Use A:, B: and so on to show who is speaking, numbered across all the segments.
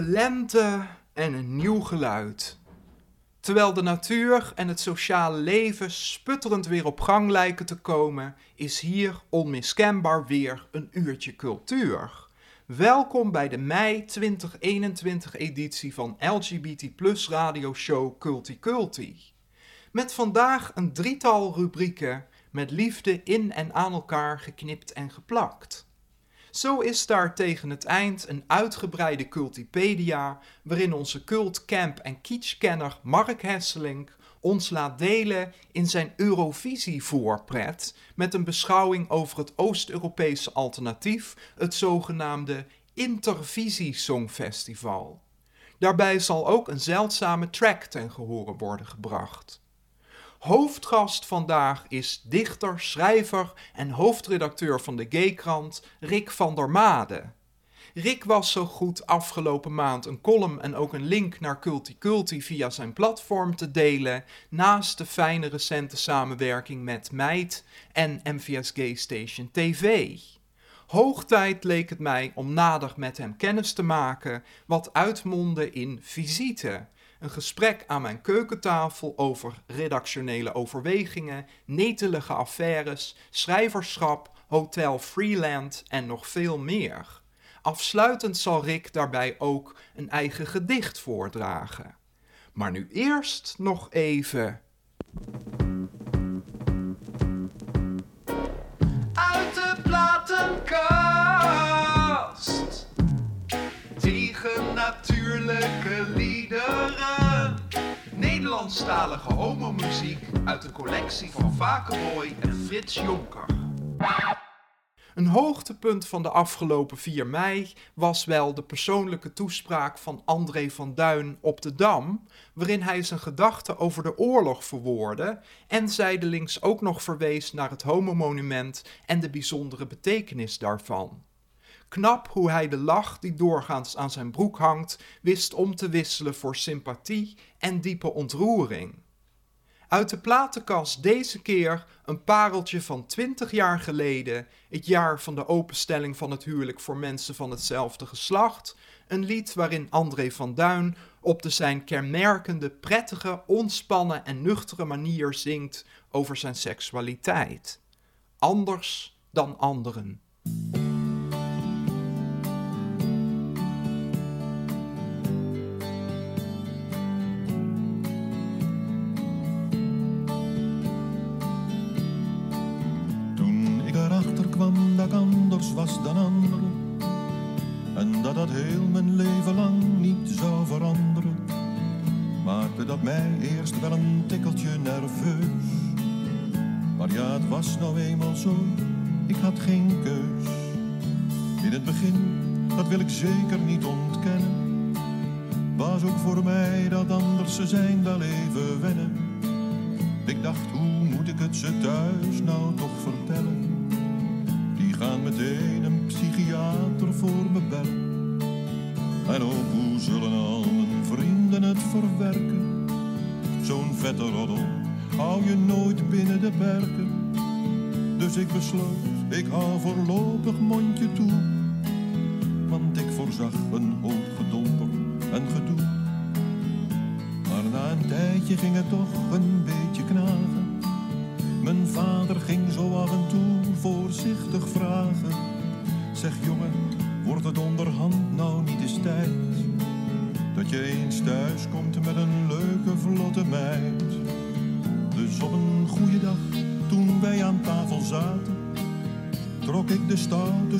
A: Nieuwe lente en een nieuw geluid. Terwijl de natuur en het sociale leven sputterend weer op gang lijken te komen, is hier onmiskenbaar weer een uurtje cultuur. Welkom bij de mei 2021 editie van LGBT Plus radioshow Culti Culti. Met vandaag een drietal rubrieken met liefde in en aan elkaar geknipt en geplakt. Zo is daar tegen het eind een uitgebreide Cultipedia, waarin onze cult, camp en kitschkenner Mark Hesselink ons laat delen in zijn Eurovisie-voorpret met een beschouwing over het Oost-Europese alternatief, het zogenaamde Intervisie Songfestival. Daarbij zal ook een zeldzame track ten gehore worden gebracht. Hoofdgast vandaag is dichter, schrijver en hoofdredacteur van de Gaykrant Rick van der Made. Rick was zo goed afgelopen maand een column en ook een link naar Culti Culti via zijn platform te delen, naast de fijne recente samenwerking met Meid en MVS Gay Station TV. Hoog tijd leek het mij om nader met hem kennis te maken, wat uitmondde in visite een gesprek aan mijn keukentafel over redactionele overwegingen, netelige affaires, schrijverschap, Hotel Freeland en nog veel meer. Afsluitend zal Rick daarbij ook een eigen gedicht voordragen. Maar nu eerst nog even. Uit de platenkast. Tegen natuurlijke liederen. Nederlandstalige homomuziek uit de collectie van Vakenboy en Frits Jonker. Een hoogtepunt van de afgelopen 4 mei was wel de persoonlijke toespraak van André van Duin op de Dam, waarin hij zijn gedachten over de oorlog verwoordde en zijdelings ook nog verwees naar het homomonument en de bijzondere betekenis daarvan. Knap hoe hij de lach die doorgaans aan zijn broek hangt, wist om te wisselen voor sympathie en diepe ontroering. Uit de platenkast deze keer een pareltje van 20 jaar geleden, het jaar van de openstelling van het huwelijk voor mensen van hetzelfde geslacht, een lied waarin André van Duin op de zijn kenmerkende, prettige, ontspannen en nuchtere manier zingt over zijn seksualiteit. Anders dan anderen.
B: Heel mijn leven lang niet zou veranderen Maakte dat mij eerst wel een tikkeltje nerveus Maar ja, het was nou eenmaal zo, ik had geen keus In het begin, dat wil ik zeker niet ontkennen Was ook voor mij dat anders ze zijn wel even wennen ik dacht, hoe moet ik het ze thuis nou toch vertellen? Die gaan meteen een psychiater voor me bellen. En ook hoe zullen al mijn vrienden het verwerken? Zo'n vette roddel hou je nooit binnen de perken. Dus ik besloot, ik hou voorlopig mondje toe. Want ik voorzag een hoop gedonter en gedoe. Maar na een tijdje ging het toch een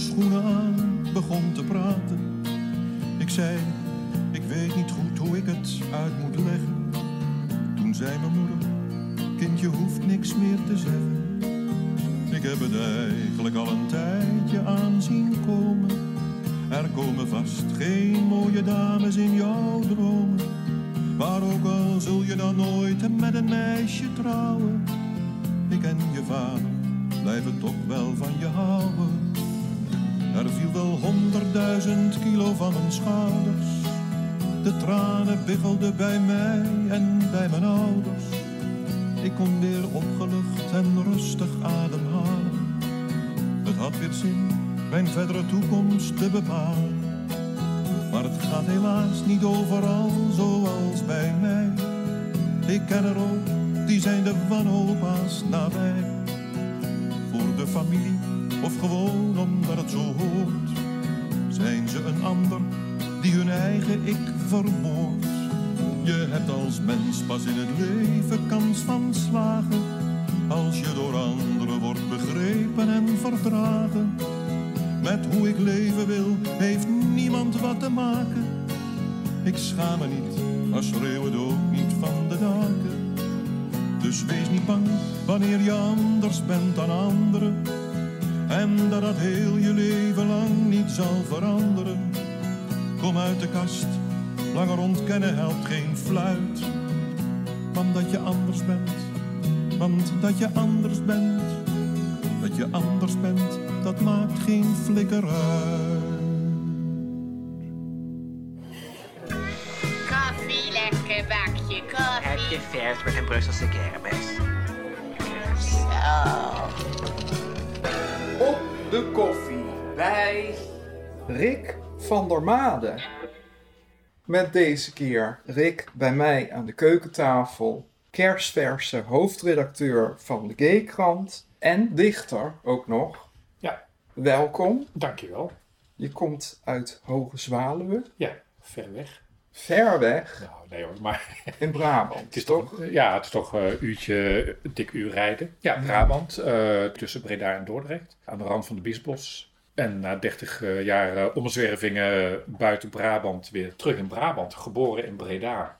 B: schoenen aan, begon te praten. Ik zei, ik weet niet goed hoe ik het uit moet leggen. Toen zei mijn moeder, kind je hoeft niks meer te zeggen. Ik heb het eigenlijk al een tijdje aan zien komen. Er komen vast geen mooie dames in jouw dromen. Maar ook zou nooit met een meisje trouwen. Ik en je vader blijven toch wel van je houden. Er viel wel honderdduizend kilo van mijn schouders. De tranen biggelden bij mij en bij mijn ouders. Ik kon weer opgelucht en rustig ademhalen. Het had weer zin mijn verdere toekomst te bepalen. Maar het gaat helaas niet overal zoals bij mij. Ik ken er ook, die zijn de wanhoophaast nabij. Voor de familie of gewoon omdat het zo hoort. Zijn ze een ander die hun eigen ik vermoordt. Je hebt als mens pas in het leven kans van slagen. Als je door anderen wordt begrepen en verdragen. Met hoe ik leven wil, heeft niemand wat te maken. Ik schaam me niet, maar schreeuw het ook niet van de daken. Dus wees niet bang wanneer je anders bent dan anderen. En dat dat heel je leven lang niet zal veranderen. Kom uit de kast, langer ontkennen helpt geen fluit. Want dat je anders bent, want dat je anders bent. Dat je anders bent, dat maakt geen flikker uit.
C: Koffie, lekker bakje
D: Heb je
C: koffie.
D: vers met een Brusselse kermis?
C: Zo.
A: De koffie bij Rick van der Made. Met deze keer Rick bij mij aan de keukentafel. Kerstverse hoofdredacteur van de G-krant. En dichter ook nog.
E: Ja.
A: Welkom.
E: Dankjewel.
A: Je komt uit Hoge Zwaluwe.
E: Ja, ver weg.
A: Ver weg
E: Nou, nee hoor, maar
A: in Brabant.
E: het is toch, ja, het is toch een uurtje, een dik uur rijden. Ja, Brabant, eh, tussen Breda en Dordrecht, aan de rand van de Biesbos. En na 30 eh, jaar eh, omzwervingen buiten Brabant weer terug in Brabant, geboren in Breda.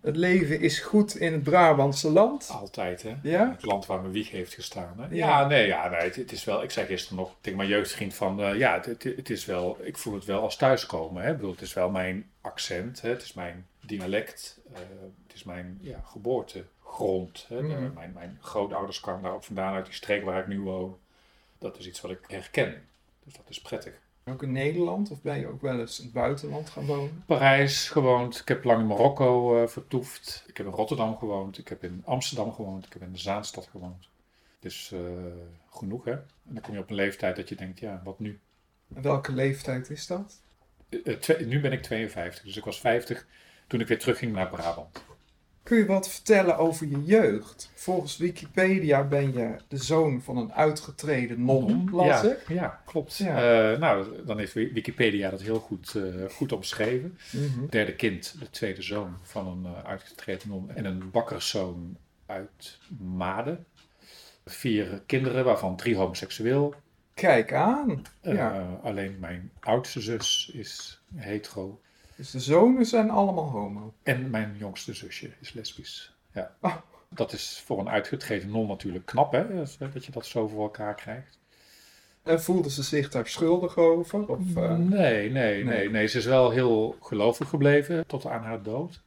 A: Het leven is goed in het Brabantse land.
E: Altijd, hè?
A: Ja?
E: Het land waar mijn wieg heeft gestaan. Hè?
A: Ja.
E: Ja, nee, ja, nee het, het is wel. Ik zei gisteren nog tegen mijn jeugdvriend van, eh, ja, het, het, het is wel. Ik voel het wel als thuiskomen. Hè? Ik bedoel, het is wel mijn accent, hè? het is mijn dialect, eh, het is mijn ja, geboortegrond. Hè?
A: Mhm.
E: mijn, mijn grootouders kwamen daar ook vandaan uit die streek waar ik nu woon. Dat is iets wat ik herken. Dus dat is prettig.
A: Ook in Nederland of ben je ook wel eens in het buitenland gaan wonen?
E: Parijs gewoond. Ik heb lang in Marokko eh, vertoefd. Ik heb in Rotterdam gewoond. Ik heb in Amsterdam gewoond. Ik heb in de Zaanstad gewoond. Dus eh, genoeg hè. En dan kom je op een leeftijd dat je denkt, ja, wat nu?
A: En welke leeftijd is dat?
E: Eh, nu ben ik 52, dus ik was 50 toen ik weer terugging naar Brabant.
A: Kun je wat vertellen over je jeugd? Volgens Wikipedia ben je de zoon van een uitgetreden non, las
E: ja,
A: ik.
E: ja, klopt.
A: Ja.
E: Eh, nou, dan heeft Wi- Wikipedia dat heel goed, eh, goed omschreven.
A: Mhm.
E: Derde kind, de tweede zoon van een uitgetreden non en een bakkerszoon uit Maden. Vier kinderen, waarvan drie homoseksueel.
A: Kijk aan.
E: Eh,
A: Ja.
E: Alleen mijn oudste zus is hetero.
A: Dus de zonen zijn allemaal homo.
E: En mijn jongste zusje is lesbisch. Ja.
A: Ah.
E: Dat is voor een uitgetreden non natuurlijk knap, hè? Dat dat je dat zo voor elkaar krijgt.
A: En voelden ze zich daar schuldig over? Of, eh,
E: Nee, nee, nee, nee. Ze is wel heel gelovig gebleven tot aan haar dood.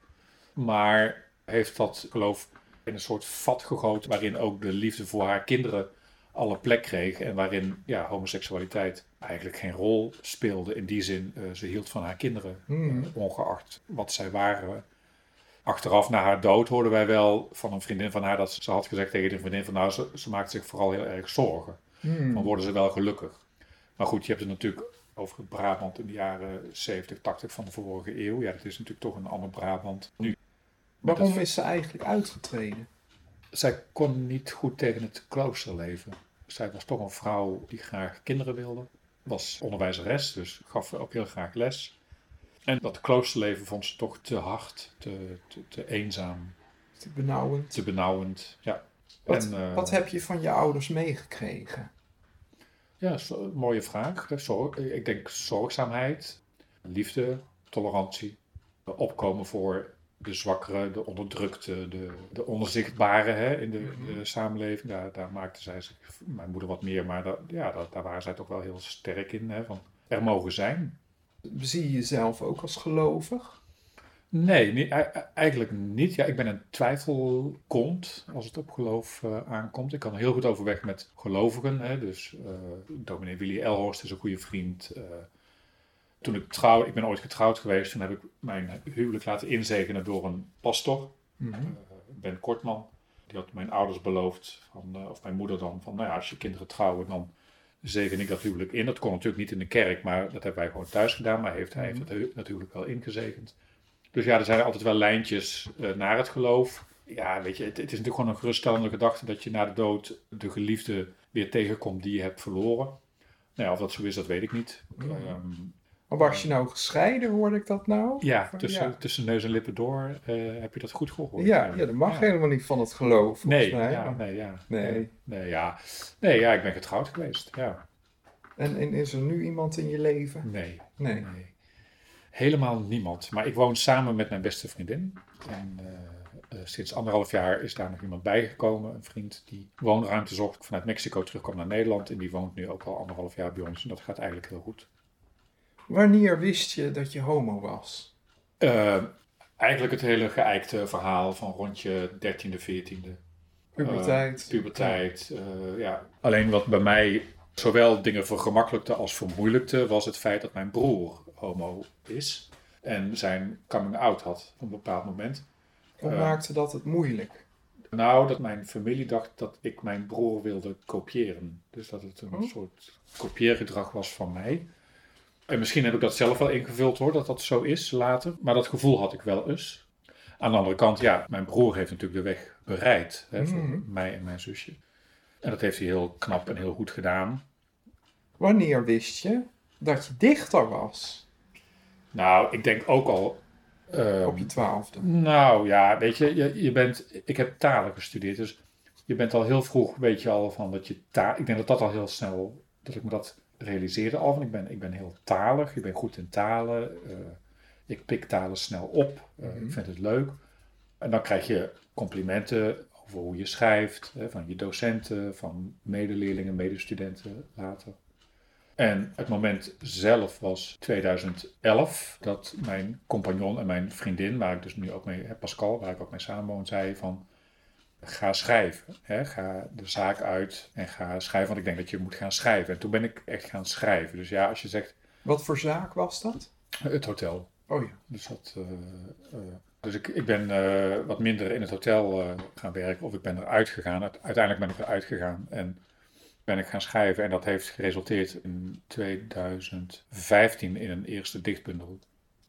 E: Maar heeft dat geloof in een soort vat gegoten waarin ook de liefde voor haar kinderen alle plek kreeg. En waarin ja, homoseksualiteit eigenlijk geen rol speelde. In die zin, eh, ze hield van haar kinderen,
A: Hmm.
E: eh, ongeacht wat zij waren. Achteraf na haar dood hoorden wij wel van een vriendin van haar dat ze had gezegd tegen de vriendin van nou, ze, ze maakt zich vooral heel erg zorgen.
A: hmm.
E: Dan worden ze wel gelukkig. Maar goed, je hebt het natuurlijk over het Brabant in de jaren 70, 80 van de vorige eeuw. Ja, dat is natuurlijk toch een ander Brabant nu.
A: Waarom is ze eigenlijk uitgetreden?
E: Zij kon niet goed tegen het kloosterleven. Zij was toch een vrouw die graag kinderen wilde. Was onderwijzeres, dus gaf ook heel graag les. En dat kloosterleven vond ze toch te hard, te, te, te eenzaam,
A: Te benauwend.
E: te benauwend. Ja.
A: Wat,
E: En, eh,
A: wat heb je van je ouders meegekregen?
E: Ja, zo- mooie vraag. Zorg, ik denk zorgzaamheid, liefde, tolerantie, opkomen voor de zwakkeren, de onderdrukte, de, de onzichtbare hè, in de, de samenleving. Daar, daar maakte zij zich, mijn moeder wat meer, maar daar, ja, daar, daar waren zij toch wel heel sterk in. Hè, van er mogen zijn.
A: Zie je jezelf ook als gelovig?
E: Nee, e- eigenlijk niet. Ja, ik ben een twijfelkont als het op geloof eh, aankomt. Ik kan heel goed overweg met gelovigen. Hè. Dus eh dominee Willy Elhorst is een goede vriend. Eh, toen ik trouw, ik ben ooit getrouwd geweest. Toen heb ik mijn huwelijk laten inzegenen door een pastor.
A: Mhm.
E: Eh, Ben Kortman. Die had mijn ouders beloofd, van, eh, of mijn moeder dan, van nou ja, als je kinderen trouwen, dan zegen ik dat huwelijk in. Dat kon natuurlijk niet in de kerk, maar dat hebben wij gewoon thuis gedaan. Maar heeft, hij heeft het hu- natuurlijk wel ingezegend. Dus ja, er zijn altijd wel lijntjes eh, naar het geloof. Ja, weet je, het, het is natuurlijk gewoon een geruststellende gedachte dat je na de dood de geliefde weer tegenkomt die je hebt verloren. Nou ja, of dat zo is, dat weet ik niet.
A: Mhm. Maar was je nou gescheiden, hoorde ik dat nou?
E: ja,
A: Of,
E: tussen,
A: ja.
E: tussen neus en lippen door eh, heb je dat goed gehoord.
A: Ja, ja, dat mag
E: Ja.
A: helemaal niet van het geloof, volgens
E: Nee,
A: mij.
E: ja, nee, ja.
A: Nee.
E: Nee, ja. nee, ja, ik ben getrouwd geweest. Ja.
A: En, en is er nu iemand in je leven?
E: Nee,
A: Nee.
E: nee. Helemaal niemand. Maar ik woon samen met mijn beste vriendin. En eh, eh, sinds anderhalf jaar is daar nog iemand bijgekomen. Een vriend die woonruimte zocht vanuit Mexico terugkwam naar Nederland. En die woont nu ook al anderhalf jaar bij ons. En dat gaat eigenlijk heel goed.
A: Wanneer wist je dat je homo was?
E: Eh, eigenlijk het hele geëikte verhaal van rond je 13e, 14e.
A: Puberteit?
E: Eh, puberteit, eh, ja. Alleen wat bij mij zowel dingen vergemakkelijkte als vermoeilijkte, was het feit dat mijn broer homo is. En zijn coming out had op een bepaald moment.
A: Wat maakte dat het moeilijk?
E: Nou, dat mijn familie dacht dat ik mijn broer wilde kopiëren. Dus dat het een
A: Oh.
E: soort kopieergedrag was van mij. En misschien heb ik dat zelf wel ingevuld hoor, dat dat zo is later. Maar dat gevoel had ik wel eens. Aan de andere kant, ja, mijn broer heeft natuurlijk de weg bereid hè, voor
A: Mhm.
E: mij en mijn zusje. En dat heeft hij heel knap en heel goed gedaan.
A: Wanneer wist je dat je dichter was?
E: Nou, ik denk ook al. ehm,
A: Op je twaalfde.
E: Nou ja, weet je, je, je bent, ik heb talen gestudeerd, dus je bent al heel vroeg, weet je al van dat je taal, ik denk dat dat al heel snel, dat ik me dat realiseerde al, van ik ben, ik ben heel talig, ik ben goed in talen, eh, ik pik talen snel op, eh,
A: Mhm.
E: ik vind het leuk. En dan krijg je complimenten over hoe je schrijft, hè, van je docenten, van medeleerlingen, medestudenten later. En het moment zelf was 2011, dat mijn compagnon en mijn vriendin, waar ik dus nu ook mee heb, Pascal, waar ik ook mee samenwoon, zei van ga schrijven. Hè? Ga de zaak uit en ga schrijven, want ik denk dat je moet gaan schrijven. En toen ben ik echt gaan schrijven. Dus ja, als je zegt
A: Wat voor zaak was dat?
E: het hotel.
A: Oh ja.
E: Dus, dat, eh, eh, dus ik, ik ben eh, wat minder in het hotel gaan werken, of ik ben eruit gegaan. Uite- Uiteindelijk ben ik eruit gegaan en ben ik gaan schrijven. En dat heeft geresulteerd in 2015 in een eerste dichtbundel.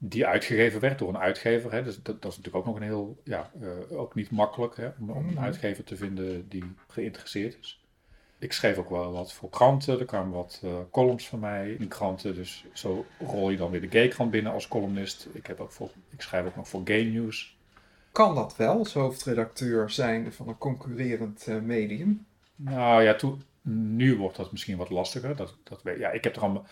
E: Die uitgegeven werd door een uitgever. Hè. Dus dat, dat is natuurlijk ook nog een heel, ja, eh, ook niet makkelijk hè, om, om een
A: Mhm.
E: uitgever te vinden die geïnteresseerd is. Ik schreef ook wel wat voor kranten. Er kwamen wat eh, columns van mij in kranten. Dus zo rol je dan weer de gaykrant binnen als columnist. Ik, heb ook voor, ik schrijf ook nog voor Gay News.
A: Kan dat wel, als hoofdredacteur zijn van een concurrerend eh, medium?
E: Nou ja, toen, nu wordt dat misschien wat lastiger. Dat, dat, ja, ik, heb er allemaal,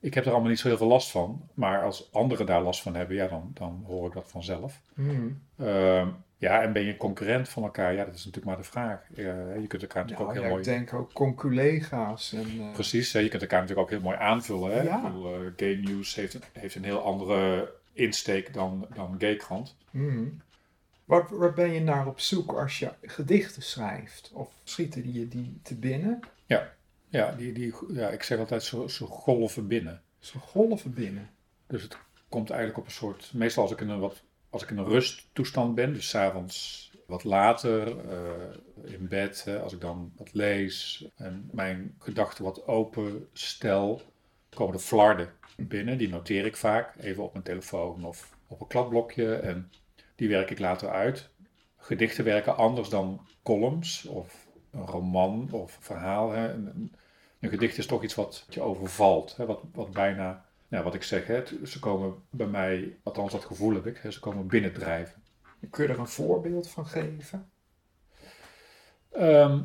E: ik heb er allemaal niet zo heel veel last van. Maar als anderen daar last van hebben, ja, dan, dan hoor ik dat vanzelf.
A: Hmm.
E: Ehm, ja, en ben je concurrent van elkaar? Ja, dat is natuurlijk maar de vraag. Je kunt elkaar natuurlijk ook heel
A: ja,
E: mooi...
A: ik denk ook conculega's. En, eh,
E: Precies, hè, je kunt elkaar natuurlijk ook heel mooi aanvullen. Hè?
A: Ja.
E: Bedoel, eh, Gay News heeft een, heeft een heel andere insteek dan, dan Gaykrant.
A: Waar, waar ben je naar op zoek als je gedichten schrijft? Of schieten die je die te binnen?
E: Ja, die, die, ja, ik zeg altijd zo, zo golven binnen.
A: Zo golven binnen.
E: Dus het komt eigenlijk op een soort... Meestal als ik in een, wat, als ik in een rusttoestand ben, dus 's avonds wat later, eh, in bed, hè, als ik dan wat lees en mijn gedachten wat open stel, komen de flarden binnen. Die noteer ik vaak even op mijn telefoon of op een kladblokje en die werk ik later uit. Gedichten werken anders dan columns of een roman of verhaal. Hè. Een, gedicht is toch iets wat je overvalt, hè, wat, wat bijna nou, wat ik zeg, hè, ze komen bij mij, althans dat gevoel heb ik, hè, ze komen binnendrijven.
A: Kun je er een voorbeeld van geven?
E: Ehm,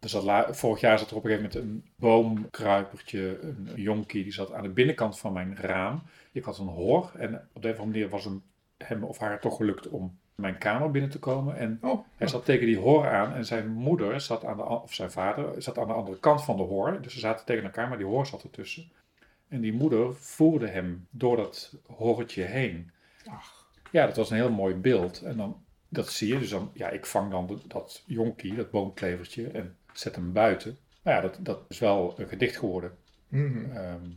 E: er vorig jaar zat er op een gegeven moment een boomkruipertje, een, een jonkie, die zat aan de binnenkant van mijn raam. Ik had een hor en op de een of andere manier was hem, hem of haar toch gelukt om mijn kamer binnen te komen. En
A: Oh,
E: hij zat tegen die hor aan en zijn moeder zat aan de, of zijn vader zat aan de andere kant van de hor. Dus ze zaten tegen elkaar, maar die hor zat ertussen. En die moeder voerde hem door dat horretje heen.
A: ach.
E: Ja, dat was een heel mooi beeld. En dan, dat zie je. Dus dan, ja, ik vang dan de- dat jonkie, dat boomklevertje, en zet hem buiten. Nou ja, dat, dat is wel een gedicht geworden.
A: Mhm.
E: Ehm,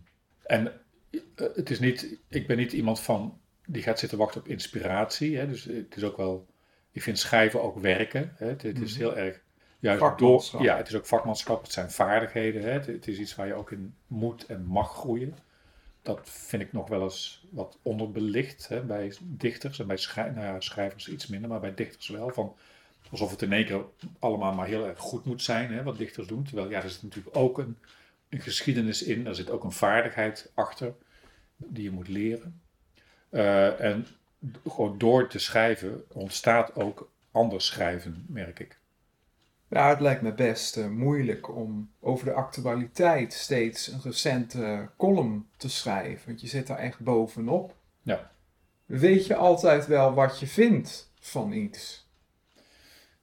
E: en eh, het is niet, ik ben niet iemand van die gaat zitten wachten op inspiratie. Hè? Dus het is ook wel, ik vind schrijven ook werken. Hè? Het, het is
A: Mhm.
E: heel erg, juist door, ja, het is ook vakmanschap, het zijn vaardigheden. Hè? Het, het is iets waar je ook in moet en mag groeien. Dat vind ik nog wel eens wat onderbelicht hè? bij dichters en bij schrij- nou ja, schrijvers iets minder, maar bij dichters wel. Van, alsof het in één keer allemaal maar heel erg goed moet zijn, hè? wat dichters doen. Terwijl ja, er zit natuurlijk ook een, een geschiedenis in, daar zit ook een vaardigheid achter die je moet leren. Eh, en gewoon door te schrijven ontstaat ook anders schrijven, merk ik.
A: Ja, het lijkt me best eh, moeilijk om over de actualiteit steeds een recente column te schrijven. Want je zit daar echt bovenop.
E: Ja.
A: Weet je altijd wel wat je vindt van iets?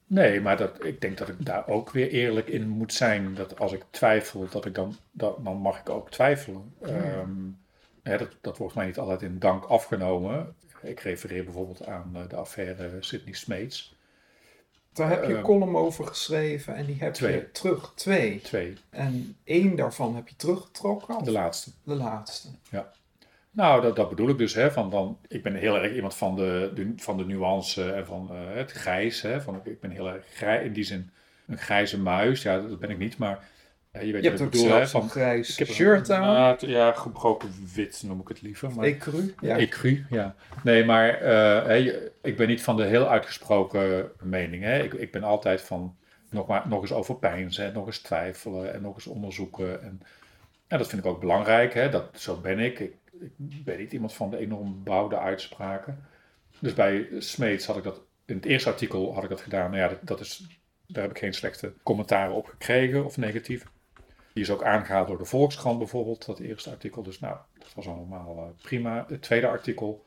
E: Nee, maar dat, ik denk dat ik daar ook weer eerlijk in moet zijn. Dat als ik twijfel, dat ik dan, dat, dan mag ik ook twijfelen. Ehm, hè, dat, dat wordt mij niet altijd in dank afgenomen. Ik refereer bijvoorbeeld aan eh, de affaire Sidney Smeets.
A: Daar heb je een
E: Eh,
A: column over geschreven en die heb
E: twee.
A: je terug. Twee.
E: Twee,
A: En één daarvan heb je teruggetrokken. Of
E: de laatste.
A: de laatste.
E: Nou, dat, dat bedoel ik dus. Hè, van dan, ik ben heel erg iemand van de, de, van de nuance en van eh, het grijs. Hè, van, ik ben heel erg grij, in die zin een grijze muis. Ja, dat ben ik niet, maar ja, je weet
A: Je
E: wat
A: hebt ook
E: bedoel. Hè, van,
A: grijs
E: ik heb een-
A: shirt aan.
E: Het- ja, gebroken wit noem ik het liever. Maar,
A: Ecru. Ja.
E: Ecru, ja. Nee, maar eh, ik ben niet van de heel uitgesproken mening. Hè. Ik, ik ben altijd van nog, maar, nog eens overpeinzen, en nog eens twijfelen en nog eens onderzoeken. En, ja, dat vind ik ook belangrijk. Hè. Dat, zo ben ik. ik. Ik ben niet iemand van de enorm bouwde uitspraken. Dus bij Smeets had ik dat, in het eerste artikel had ik dat gedaan. Nou ja, dat, dat is, daar heb ik geen slechte commentaren op gekregen of negatief. Die is ook aangehaald door de Volkskrant bijvoorbeeld, dat eerste artikel. Dus nou, dat was allemaal eh, prima. Het tweede artikel,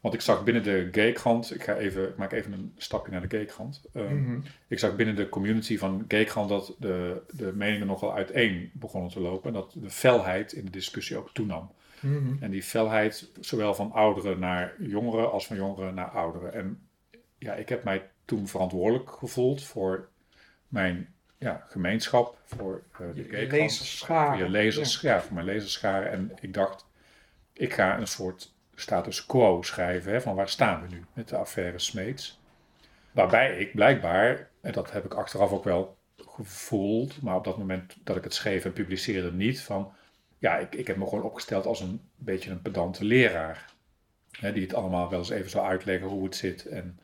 E: want ik zag binnen de gaykrant, ik, ga even, ik maak even een stapje naar de gaykrant. Ehm,
A: Mhm.
E: Ik zag binnen de community van gaykrant dat de, de meningen nogal uiteen begonnen te lopen. En dat de felheid in de discussie ook toenam.
A: Mhm.
E: En die felheid, zowel van ouderen naar jongeren als van jongeren naar ouderen. En ja, ik heb mij toen verantwoordelijk gevoeld voor mijn ja, gemeenschap, voor eh, de
A: Je lezersschare.
E: Voor je lezers, ja. voor mijn lezerscharen. En ik dacht, ik ga een soort status quo schrijven. Hè, van waar staan we nu met de affaire Smeets? Waarbij ik blijkbaar, en dat heb ik achteraf ook wel gevoeld, maar op dat moment dat ik het schreef en publiceerde niet, van ja, ik, ik heb me gewoon opgesteld als een beetje een pedante leraar. Hè, die het allemaal wel eens even zou uitleggen hoe het zit en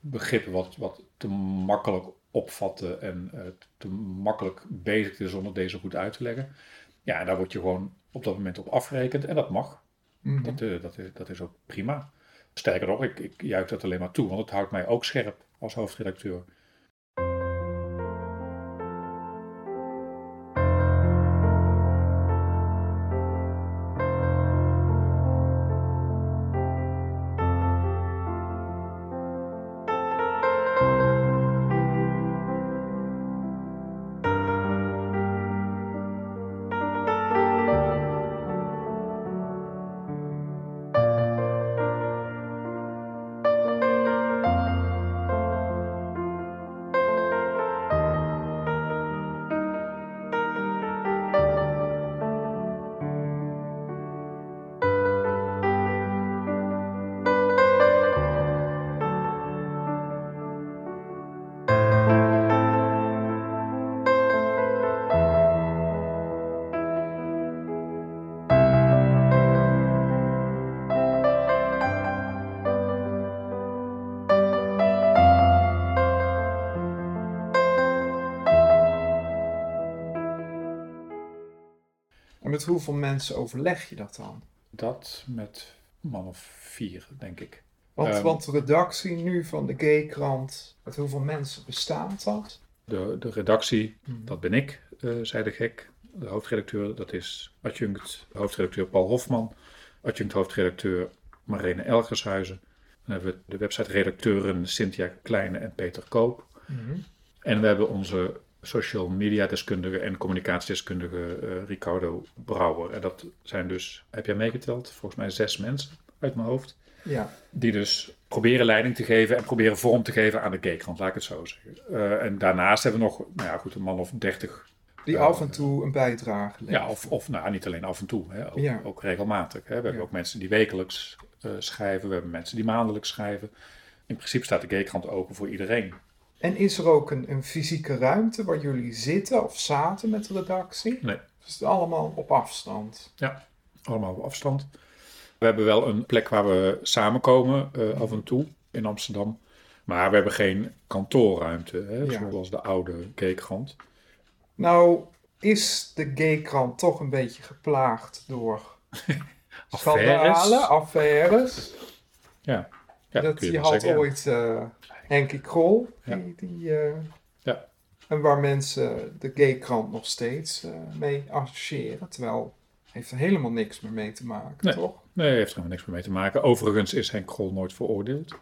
E: begrippen wat, wat te makkelijk opvatten en eh, te makkelijk bezig is zonder deze goed uit te leggen. Ja, en daar word je gewoon op dat moment op afgerekend en dat mag.
A: Mhm.
E: Dat, eh, dat, is, dat is ook prima. Sterker nog, ik, ik juich dat alleen maar toe, want het houdt mij ook scherp als hoofdredacteur.
A: En met hoeveel mensen overleg je dat dan?
E: Dat met man of vier, denk ik.
A: Want,
E: Ehm.
A: want de redactie nu van de Gaykrant, met hoeveel mensen bestaat dat?
E: De, de redactie,
A: Mhm.
E: dat ben ik, eh, zei de gek. De hoofdredacteur, dat is adjunct hoofdredacteur Paul Hofman. Adjunct hoofdredacteur Marene Elgershuizen. Dan hebben we de website-redacteuren Cynthia Kleine en Peter Koop.
A: Mhm.
E: En we hebben onze social media deskundige en communicatiedeskundige eh, Ricardo Brouwer. En dat zijn dus, heb jij meegeteld, volgens mij zes mensen uit mijn hoofd.
A: Ja.
E: Die dus proberen leiding te geven en proberen vorm te geven aan de gaykrant, laat ik het zo zeggen. Eh, en daarnaast hebben we nog, nou ja, goed, een man of dertig.
A: Die
E: Ja.
A: af en toe een bijdrage levert.
E: Ja, of, of nou, niet alleen af en toe, hè, ook,
A: Ja.
E: ook regelmatig. Hè. We hebben ook mensen die wekelijks eh, schrijven, we hebben mensen die maandelijks schrijven. In principe staat de gaykrant open voor iedereen.
A: En is er ook een, een fysieke ruimte waar jullie zitten of zaten met de redactie?
E: Nee.
A: Is het allemaal op afstand?
E: Allemaal op afstand. We hebben wel een plek waar we samenkomen eh, af en toe in Amsterdam. Maar we hebben geen kantoorruimte, hè,
A: Ja.
E: zoals de oude gaykrant.
A: Nou, is de gaykrant toch een beetje geplaagd door
E: Affaires.
A: schandalen, affaires?
E: Ja, ja
A: dat
E: je
A: had
E: ja.
A: ooit eh Henkie Krol,
E: Ja.
A: die, die, eh,
E: Ja.
A: en waar mensen de gaykrant nog steeds eh, mee associëren. Terwijl heeft er helemaal niks meer mee te maken,
E: Nee.
A: toch?
E: Nee, heeft er helemaal niks meer mee te maken. Overigens is Henk Grol nooit veroordeeld.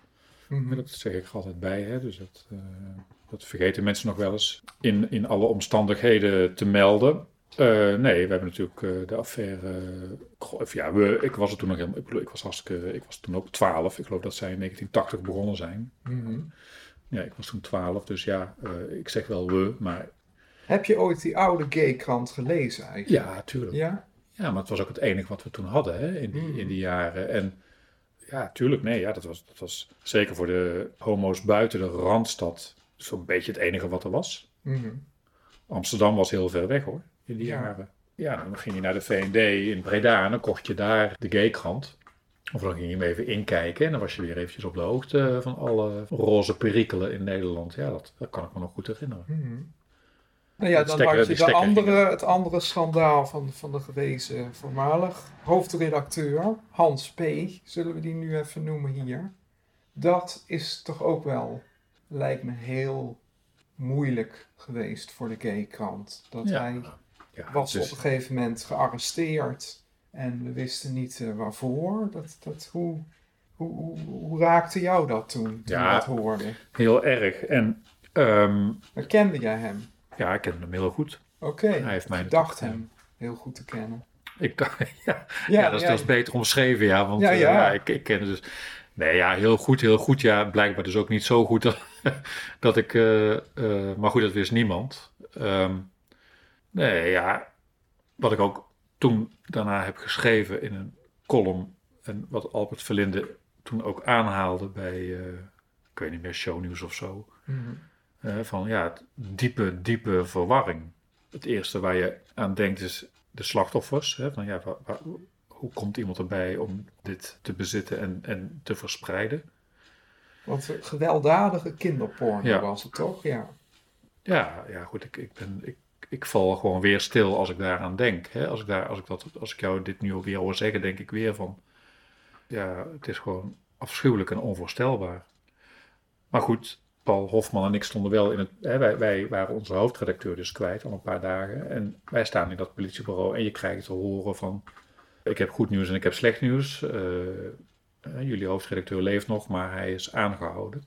A: Mhm.
E: Dat zeg ik er altijd bij, hè? dus dat, eh, dat vergeten mensen nog wel eens in, in alle omstandigheden te melden. Eh, nee, we hebben natuurlijk eh, de affaire. Goh, of ja, we, ik was er toen nog helemaal. Ik, bedoel, ik was hartstikke. Ik was toen ook 12. Ik geloof dat zij in 1980 begonnen zijn.
A: Mhm.
E: Ja, ik was toen 12, dus ja, eh, ik zeg wel we, maar
A: Heb je ooit die oude gaykrant gelezen eigenlijk?
E: ja, tuurlijk.
A: Ja?
E: Ja, maar het was ook het enige wat we toen hadden hè, in, die,
A: Mm.
E: in die jaren. En ja, tuurlijk, nee, ja, dat, was, dat was zeker voor de homo's buiten de Randstad zo'n beetje het enige wat er was.
A: Mhm.
E: Amsterdam was heel ver weg hoor, in die
A: Ja.
E: jaren. Ja, dan ging je naar de V&D in Breda en dan kocht je daar de gaykrant. Of dan ging je hem even inkijken en dan was je weer eventjes op de hoogte van alle roze perikelen in Nederland. Ja, dat, dat kan ik me nog goed herinneren.
A: Mhm. Nou ja, dan
E: stekker-
A: had je de andere, het andere schandaal van, van de gewezen voormalig hoofdredacteur, Hans P., zullen we die nu even noemen hier. Dat is toch ook wel, lijkt me heel moeilijk geweest voor de gaykrant. Dat
E: Ja.
A: hij
E: Ja,
A: was
E: dus-
A: op een gegeven moment gearresteerd en we wisten niet eh, waarvoor. Dat, dat, hoe, hoe, hoe, hoe raakte jou dat toen, toen
E: Ja.
A: je dat hoorde?
E: heel erg. En ehm,
A: Herkende jij hem?
E: ja, ik ken hem heel goed.
A: Oké,
E: Hij heeft mij
A: ik dacht hem heel goed te kennen.
E: Ik dacht, ja, ja, dat is, dat is beter omschreven, ja. Want
A: Ja,
E: ja,
A: ja.
E: ik, ik ken dus. Nee, ja, heel goed, heel goed. Ja, blijkbaar dus ook niet zo goed dat, dat ik. eh, eh, maar goed, dat wist niemand. Ehm, nee, ja. Wat ik ook toen daarna heb geschreven in een column. En wat Albert Verlinde toen ook aanhaalde bij. eh, ik weet niet meer, shownieuws of zo.
A: Mhm.
E: Eh, van ja, diepe, diepe verwarring. Het eerste waar je aan denkt is de slachtoffers. Hè, van ja, hoe komt iemand erbij om dit te bezitten en, en te verspreiden?
A: Want gewelddadige kinderporno
E: Ja.
A: was het toch? Ja.
E: Ja, ja goed, ik, ik, ben, ik, ik val gewoon weer stil als ik daaraan denk. Hè? Als, ik daar, als, ik dat, als ik jou dit nu alweer hoor zeggen, denk ik weer van... Ja, het is gewoon afschuwelijk en onvoorstelbaar. Maar goed, Paul Hofman en ik stonden wel in het... Hè, wij, wij waren onze hoofdredacteur dus kwijt al een paar dagen. En wij staan in dat politiebureau en je krijgt te horen van... Ik heb goed nieuws en ik heb slecht nieuws. Eh, jullie hoofdredacteur leeft nog, maar hij is aangehouden.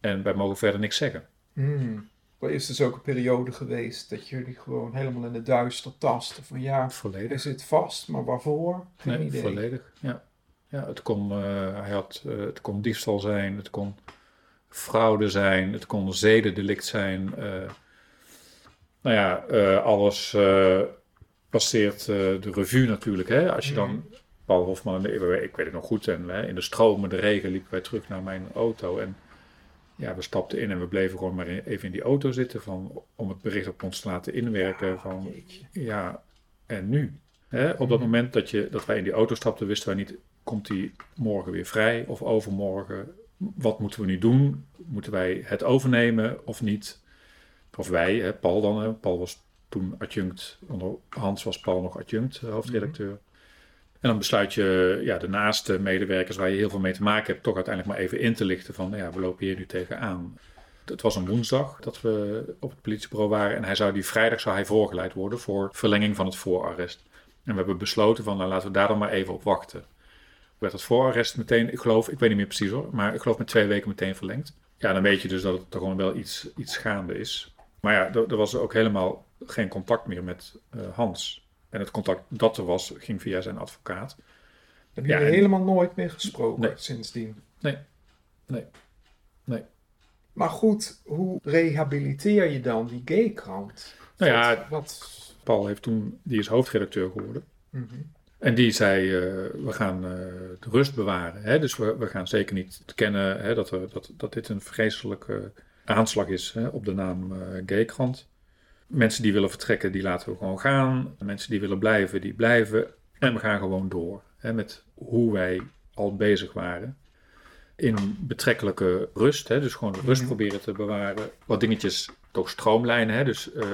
E: En wij mogen verder niks zeggen.
A: Hmm. Is dus ook een periode geweest dat jullie gewoon helemaal in het duister tasten. Van ja, hij
E: Volledig.
A: zit vast, maar waarvoor? Geen
E: Nee,
A: idee.
E: volledig. Ja. Ja, het kon, eh, hij had, eh, het kon diefstal zijn, het kon fraude zijn, het kon zedendelict zijn. eh. nou ja, alles passeert de revue natuurlijk. Hè? Als je dan, Paul Hofman, ik weet het nog goed, en in de stromen, de regen liepen wij terug naar mijn auto. En ja, we stapten in en we bleven gewoon maar even in die auto zitten van, om het bericht op ons te laten inwerken. Van, ja, en nu? Hè, op dat moment dat, je, dat wij in die auto stapten, wisten wij niet, komt hij morgen weer vrij of overmorgen? Wat moeten we nu doen? Moeten wij het overnemen of niet? Of wij, hè, Paul dan, hè, Paul was toen adjunct, onder Hans was Paul nog adjunct, eh, hoofdredacteur. En dan besluit je ja, de naaste medewerkers waar je heel veel mee te maken hebt, toch uiteindelijk maar even in te lichten van, ja, we lopen hier nu tegenaan. Het was een woensdag dat we op het politiebureau waren en hij zou die vrijdag zou hij voorgeleid worden voor verlenging van het voorarrest. En we hebben besloten van, nou laten we daar dan maar even op wachten. Werd het voorarrest meteen, ik geloof, ik weet niet meer precies hoor, maar ik geloof met twee weken meteen verlengd. Ja, dan weet je dus dat er gewoon wel iets, iets gaande is. Maar ja, er, er was ook helemaal geen contact meer met eh, Hans. En het contact dat er was, ging via zijn advocaat.
A: Hebben
E: Ja,
A: jullie
E: en-
A: helemaal nooit meer gesproken
E: Nee.
A: sindsdien?
E: Nee. Nee. Nee.
A: Maar goed, hoe rehabiliteer je dan die gaykrant?
E: Nou ja,
A: Wat, wat
E: Paul heeft toen, die is hoofdredacteur geworden.
A: mhm.
E: En die zei, eh, we gaan eh, de rust bewaren. Hè? Dus we, we gaan zeker niet kennen hè, dat, er, dat, dat dit een vreselijke aanslag is hè, op de naam eh Gaykrant. Mensen die willen vertrekken, die laten we gewoon gaan. Mensen die willen blijven, die blijven. En we gaan gewoon door hè, met hoe wij al bezig waren. In betrekkelijke rust, hè, dus gewoon de rust
A: Mhm.
E: proberen te bewaren. Wat dingetjes toch stroomlijnen. Hè, dus eh,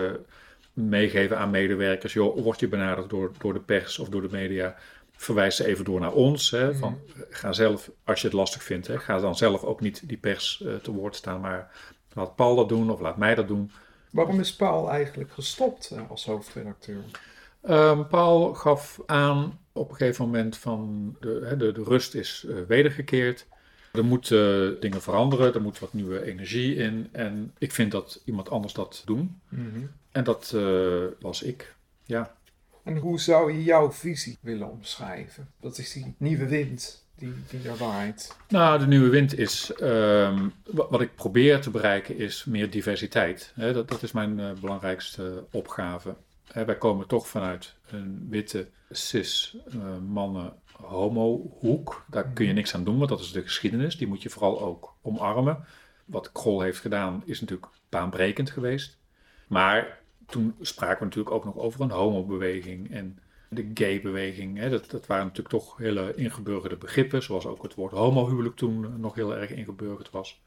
E: meegeven aan medewerkers. Joh, word je benaderd door, door de pers of door de media, verwijs ze even door naar ons. Hè, van, ga zelf, als je het lastig vindt, hè, ga dan zelf ook niet die pers eh, te woord staan, maar laat Paul dat doen of laat mij dat doen.
A: Waarom is Paul eigenlijk gestopt eh, als hoofdredacteur?
E: Ehm, Paul gaf aan op een gegeven moment van de, de, de rust is eh, wedergekeerd. Er moeten dingen veranderen, er moet wat nieuwe energie in. En ik vind dat iemand anders dat doen. En dat eh, was ik. Ja.
A: En hoe zou je jouw visie willen omschrijven? Dat is die nieuwe wind die, die er waait.
E: Nou, de nieuwe wind is. ehm, wa- wat ik probeer te bereiken is meer diversiteit. Dat, dat is mijn eh, belangrijkste opgave. Hè, wij komen toch vanuit een witte, cis, eh, mannen, homo hoek. Daar kun je niks aan doen, want dat is de geschiedenis. Die moet je vooral ook omarmen. Wat Krol heeft gedaan is natuurlijk baanbrekend geweest. Maar toen spraken we natuurlijk ook nog over een homobeweging en de gaybeweging. Dat, dat waren natuurlijk toch hele ingeburgerde begrippen, zoals ook het woord homohuwelijk toen nog heel erg ingeburgerd was.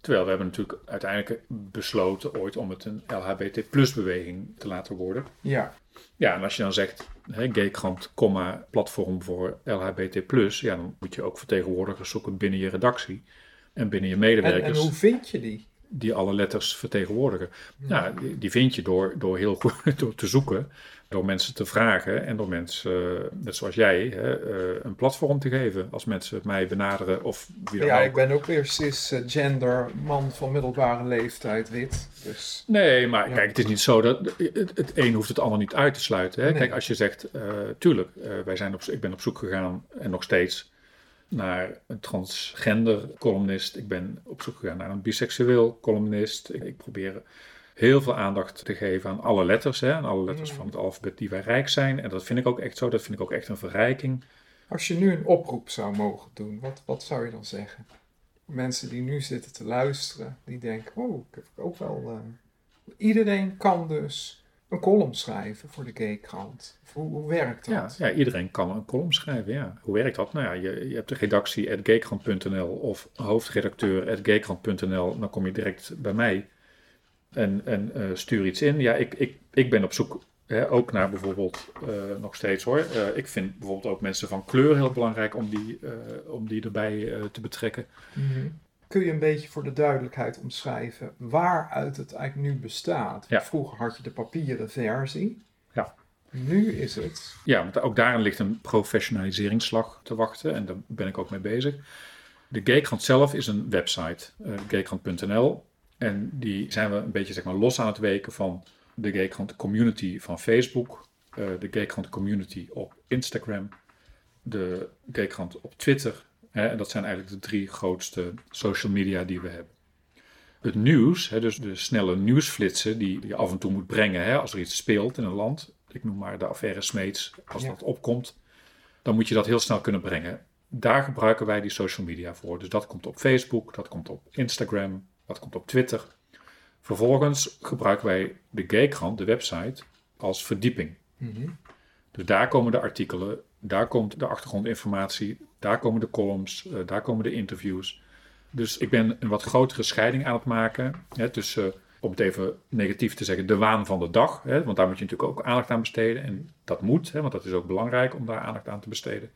E: Terwijl we hebben natuurlijk uiteindelijk besloten ooit om het een LHBT-beweging te laten worden.
A: Ja,
E: Ja, en als je dan zegt, hè, gaykrant, comma, platform voor LHBT+, ja, dan moet je ook vertegenwoordigers zoeken binnen je redactie en binnen je medewerkers
A: en hoe vind je die?
E: die alle letters vertegenwoordigen. Nou, die, die vind je door, door heel goed door te zoeken, door mensen te vragen en door mensen, eh, net zoals jij, hè, eh, een platform te geven. Als mensen mij benaderen of wie dan
A: Ja,
E: ook.
A: ik ben ook weer cisgender, man van middelbare leeftijd, wit. Dus
E: Nee, maar
A: Ja.
E: kijk, het is niet zo dat het, het een hoeft het ander niet uit te sluiten. Hè?
A: Nee.
E: Kijk, als je zegt, eh, tuurlijk, eh, wij zijn op, ik ben op zoek gegaan en nog steeds naar een transgender columnist. Ik ben op zoek gegaan naar een biseksueel columnist. Ik, ik probeer heel veel aandacht te geven aan alle letters, hè, aan alle letters
A: Mm.
E: van het alfabet die wij rijk zijn. En dat vind ik ook echt zo. Dat vind ik ook echt een verrijking.
A: als je nu een oproep zou mogen doen, wat, wat zou je dan zeggen? Mensen die nu zitten te luisteren, die denken, oh, ik heb ook wel... eh, Iedereen kan dus een column schrijven voor de gaykrant. Hoe, hoe werkt
E: Ja,
A: dat?
E: ja, iedereen kan een column schrijven. Ja. Hoe werkt dat? Nou ja, je, je hebt de redactie gaykrant.nl of hoofdredacteur.gaykrant.nl. Dan kom je direct bij mij en, en eh, stuur iets in. Ja, ik, ik, ik ben op zoek hè, ook naar bijvoorbeeld, eh, nog steeds hoor. eh, ik vind bijvoorbeeld ook mensen van kleur heel belangrijk om die, om die erbij te betrekken.
A: Mhm. Kun je een beetje voor de duidelijkheid omschrijven waaruit het eigenlijk nu bestaat?
E: Ja.
A: Vroeger had je de papieren versie.
E: Ja.
A: Nu is het...
E: Ja, want ook daarin ligt een professionaliseringsslag te wachten en daar ben ik ook mee bezig. De Gaykrant zelf is een website, eh gaykrant.nl. En die zijn we een beetje zeg maar, los aan het weken van de Gaykrant community van Facebook, eh, de Gaykrant community op Instagram, de Gaykrant op Twitter. Hè, en dat zijn eigenlijk de drie grootste social media die we hebben. Het nieuws, hè, dus de snelle nieuwsflitsen die je af en toe moet brengen hè, als er iets speelt in een land. Ik noem maar de affaire Smeets. Als
A: Ja.
E: dat opkomt, dan moet je dat heel snel kunnen brengen. Daar gebruiken wij die social media voor. Dus dat komt op Facebook, dat komt op Instagram, dat komt op Twitter. Vervolgens gebruiken wij de Gaykrant, de website, als verdieping.
A: Mhm.
E: Dus daar komen de artikelen, daar komt de achtergrondinformatie, daar komen de columns, eh, daar komen de interviews. Dus ik ben een wat grotere scheiding aan het maken hè, tussen, om het even negatief te zeggen, de waan van de dag. Hè, want daar moet je natuurlijk ook aandacht aan besteden. En dat moet, hè, want dat is ook belangrijk om daar aandacht aan te besteden.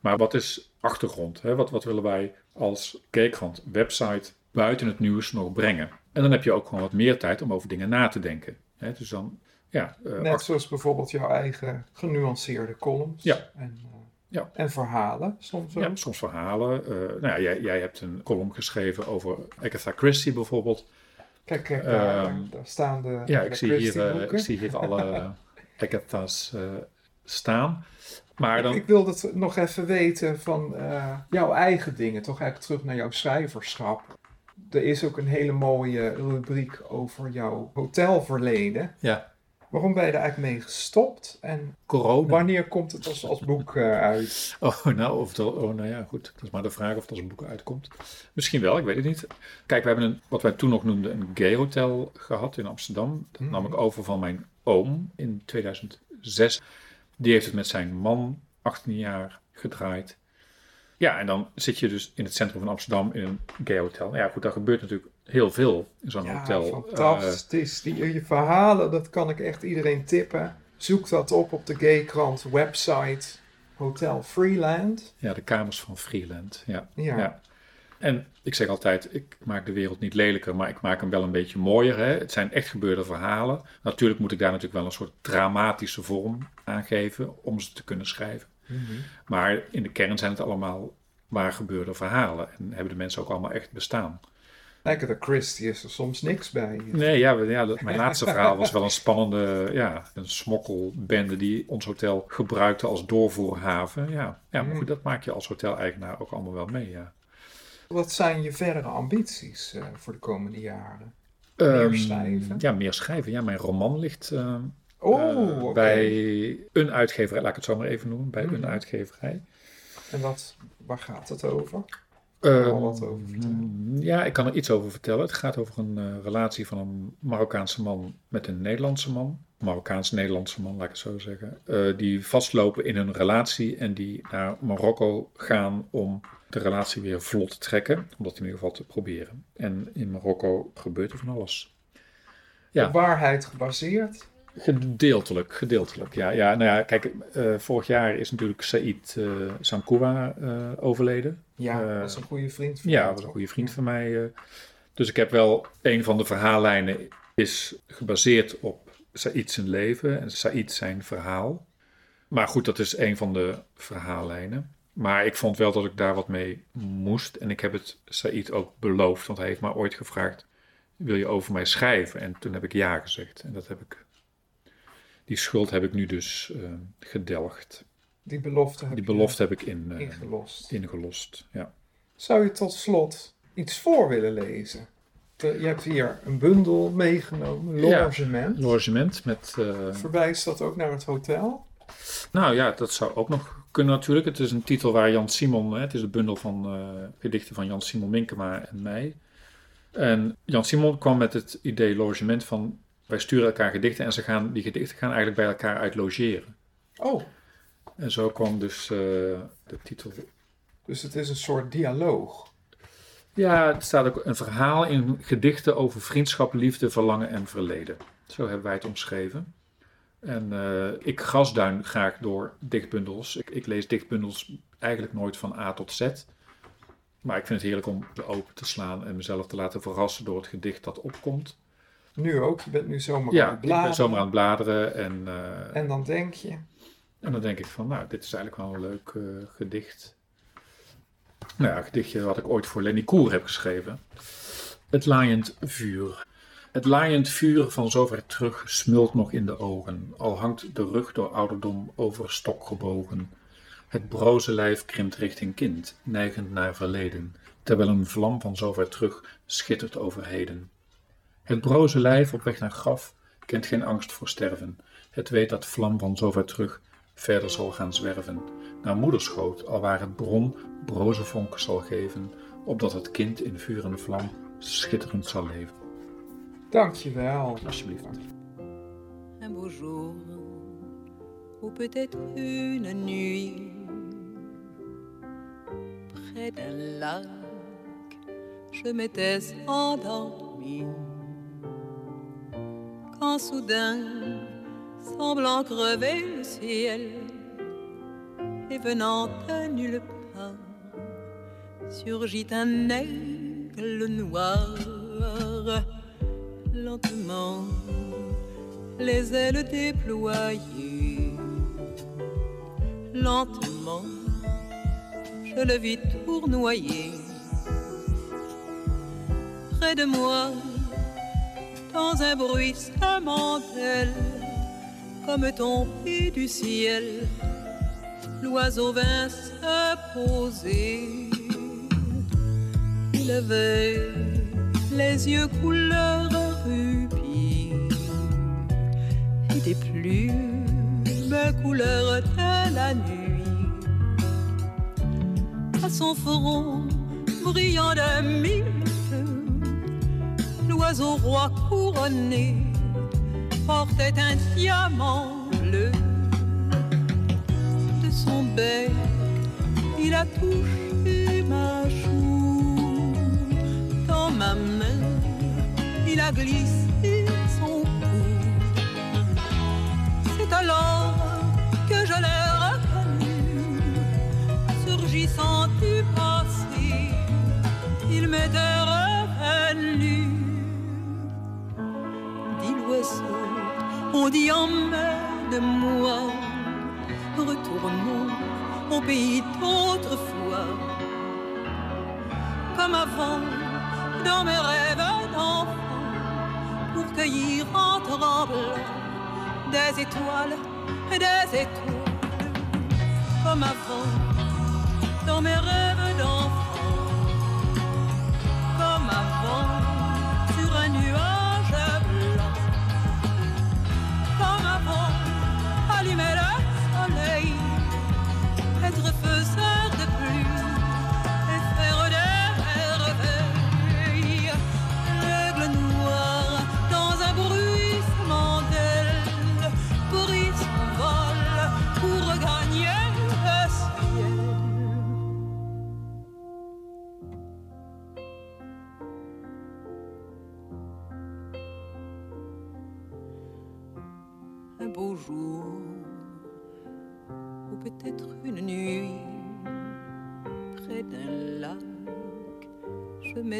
E: Maar wat is achtergrond? Hè? Wat, wat willen wij als Gaykrant website buiten het nieuws nog brengen? En dan heb je ook gewoon wat meer tijd om over dingen na te denken. Hè? Dus dan, ja, eh,
A: Net zoals bijvoorbeeld jouw eigen genuanceerde columns.
E: Ja.
A: En, eh,
E: Ja.
A: en verhalen soms ook.
E: Ja, soms verhalen. Eh, nou ja, jij, jij hebt een column geschreven over Agatha Christie bijvoorbeeld.
A: Kijk, kijk daar,
E: Ehm,
A: daar staan de
E: Ja, ik zie hier, ik zie hier alle Agatha's staan. Maar dan,
A: Ik wilde het nog even weten van jouw eigen dingen, toch eigenlijk terug naar jouw schrijverschap. Er is ook een hele mooie rubriek over jouw hotelverleden.
E: ja,
A: Waarom ben je er eigenlijk mee gestopt en
E: corona.
A: wanneer komt het als, als boek eh, uit?
E: Oh, nou, of dat, oh, nou ja, goed. Dat is maar de vraag of het als een boek uitkomt. Misschien wel, ik weet het niet. Kijk, we hebben een, wat wij toen nog noemden een gay hotel gehad in Amsterdam. Dat nam ik over van mijn oom in 2006. Die heeft het met zijn man 18 jaar gedraaid. Ja, en dan zit je dus in het centrum van Amsterdam in een gay hotel. Nou ja, goed, daar gebeurt natuurlijk heel veel in zo'n
A: Ja,
E: hotel.
A: fantastisch. Die, je verhalen, dat kan ik echt iedereen tippen. Zoek dat op op de Gaykrant website. Hotel Freeland.
E: Eh, ja, de kamers van Freeland. Ja.
A: Ja.
E: Ja. En ik zeg altijd, ik maak de wereld niet lelijker, maar ik maak hem wel een beetje mooier. Hè? Het zijn echt gebeurde verhalen. Natuurlijk moet ik daar natuurlijk wel een soort dramatische vorm aan geven om ze te kunnen schrijven. Maar in de kern zijn het allemaal waar gebeurde verhalen. En hebben de mensen ook allemaal echt bestaan.
A: Agatha Christie is er soms niks bij.
E: Nee, ja, ja dat, mijn laatste verhaal was wel een spannende, ja, een smokkelbende die ons hotel gebruikte als doorvoerhaven. Ja, ja maar goed, dat maak je als hoteleigenaar ook allemaal wel mee, ja.
A: Wat zijn je verdere ambities eh, voor de komende jaren? Meer
E: Ehm,
A: schrijven?
E: Ja, meer schrijven. Ja, mijn roman ligt eh,
A: Oh,
E: bij een uitgeverij, laat ik het zo maar even noemen, bij
A: Mhm.
E: een uitgeverij.
A: En wat, waar gaat het over?
E: Ehm,
A: al wat over vertellen?
E: Ja, ik kan er iets over vertellen. Het gaat over een eh, relatie van een Marokkaanse man met een Nederlandse man. Marokkaans-Nederlandse man, laat ik het zo zeggen. eh, die vastlopen in hun relatie en die naar Marokko gaan om de relatie weer vlot te trekken. Om dat in ieder geval te proberen. En in Marokko gebeurt er van alles. Ja.
A: Op waarheid gebaseerd?
E: Gedeeltelijk, gedeeltelijk. Ja, ja nou ja, kijk, eh, vorig jaar is natuurlijk Said eh Sankoua eh, overleden.
A: Ja, dat is een goede vriend van
E: Ja, was een goede vriend van mij. Dus ik heb wel, een van de verhaallijnen is gebaseerd op Said zijn leven en Said zijn verhaal. Maar goed, dat is een van de verhaallijnen. Maar ik vond wel dat ik daar wat mee moest. En ik heb het Said ook beloofd, want hij heeft mij ooit gevraagd: Wil je over mij schrijven? En toen heb ik ja gezegd. En dat heb ik. Die schuld heb ik nu dus eh, gedelgd.
A: Die belofte heb
E: Die belofte heb ik in, eh,
A: ingelost.
E: ingelost. Ja.
A: Zou je tot slot iets voor willen lezen? De- je hebt hier een bundel meegenomen,
E: Ja.
A: Logement.
E: Logement met. eh,
A: Verwijst dat ook naar het hotel?
E: Nou ja, dat zou ook nog kunnen natuurlijk. Het is een titel waar Jan Simon, hè, het is een bundel van eh, gedichten van Jan Simon Minkema en mij. En Jan Simon kwam met het idee logement van wij sturen elkaar gedichten en ze gaan, die gedichten gaan eigenlijk bij elkaar uit logeren.
A: Oh,
E: En zo kwam dus eh, de titel.
A: dus het is een soort dialoog.
E: Ja, het staat ook een verhaal in gedichten over vriendschap, liefde, verlangen en verleden. Zo hebben wij het omschreven. En eh, ik grasduin graag door dichtbundels. Ik, ik lees dichtbundels eigenlijk nooit van A tot Z. Maar ik vind het heerlijk om ze open te slaan en mezelf te laten verrassen door het gedicht dat opkomt.
A: Nu ook, je bent nu zomaar aan
E: Ja,
A: het
E: ik ben
A: bladeren.
E: zomaar aan het bladeren en, eh,
A: En dan denk je,
E: en dan denk ik van, nou, dit is eigenlijk wel een leuk eh, gedicht. Nou ja, een gedichtje wat ik ooit voor Lenny Koer heb geschreven. Het laaiend vuur. Het laaiend vuur van zover terug smult nog in de ogen, al hangt de rug door ouderdom over stok gebogen. Het broze lijf krimpt richting kind, neigend naar verleden, terwijl een vlam van zover terug schittert over heden. Het broze lijf op weg naar graf kent geen angst voor sterven. Het weet dat vlam van zover terug verder zal gaan zwerven, naar moederschoot, alwaar het bron broze vonk zal geven, opdat het kind in vuur en vlam schitterend zal leven.
A: dankjewel.
E: Alsjeblieft.
F: un beau jour, ou peut-être une nuit, près d'un lac, je m'étais endormi. Quand soudain, semblant crever le ciel, et venant de nulle part, surgit un aigle noir, lentement les ailes déployées. Lentement, je le vis tournoyer. Près de moi, dans un bruissement d'ailes, comme tombé du ciel, l'oiseau vint se poser. Il avait les yeux couleur rubis et des plumes couleur de la nuit. À son front brillant de mille l'oiseau roi couronné portait un diamant bleu. De son bec, il a touché ma joue. Dans ma main, il a glissé son cou. C'est alors que je l'ai reconnu, surgissant du passé. Il m'était on dit emmène-moi, retournons au pays d'autrefois. Comme avant, dans mes rêves d'enfant, pour cueillir en tremblant des étoiles, des étoiles. Comme avant, dans mes rêves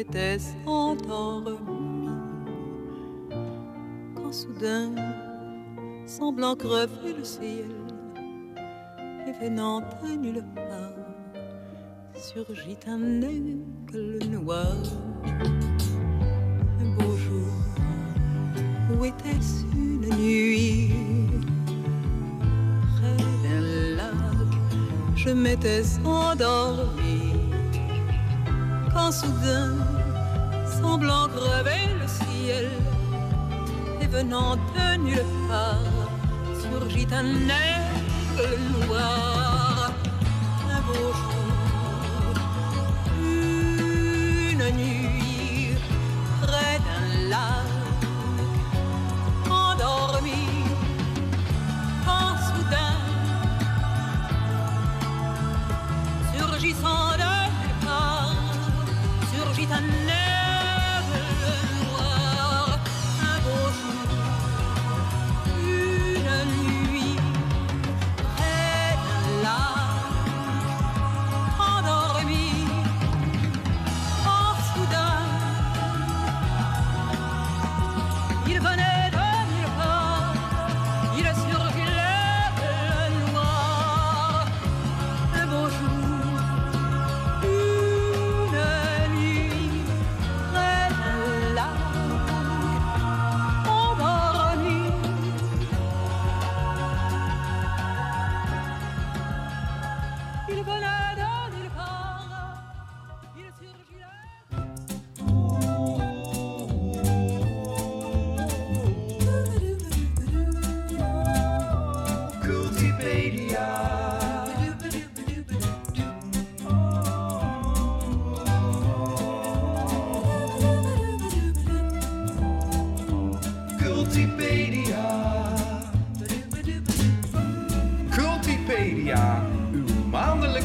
F: je m'étais endormi. Quand soudain, semblant crever le ciel, et venant de nulle part, surgit un aigle noir. Un beau jour, où était-ce une nuit? Près d'un lac, je m'étais endormi. Quand soudain, semblant crever le ciel, et venant de nulle part, surgit un aigle noir. Un beau jour,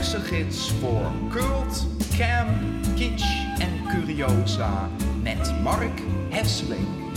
A: gids voor cult, camp, kitsch en curiosa. Met Mark Hesseling.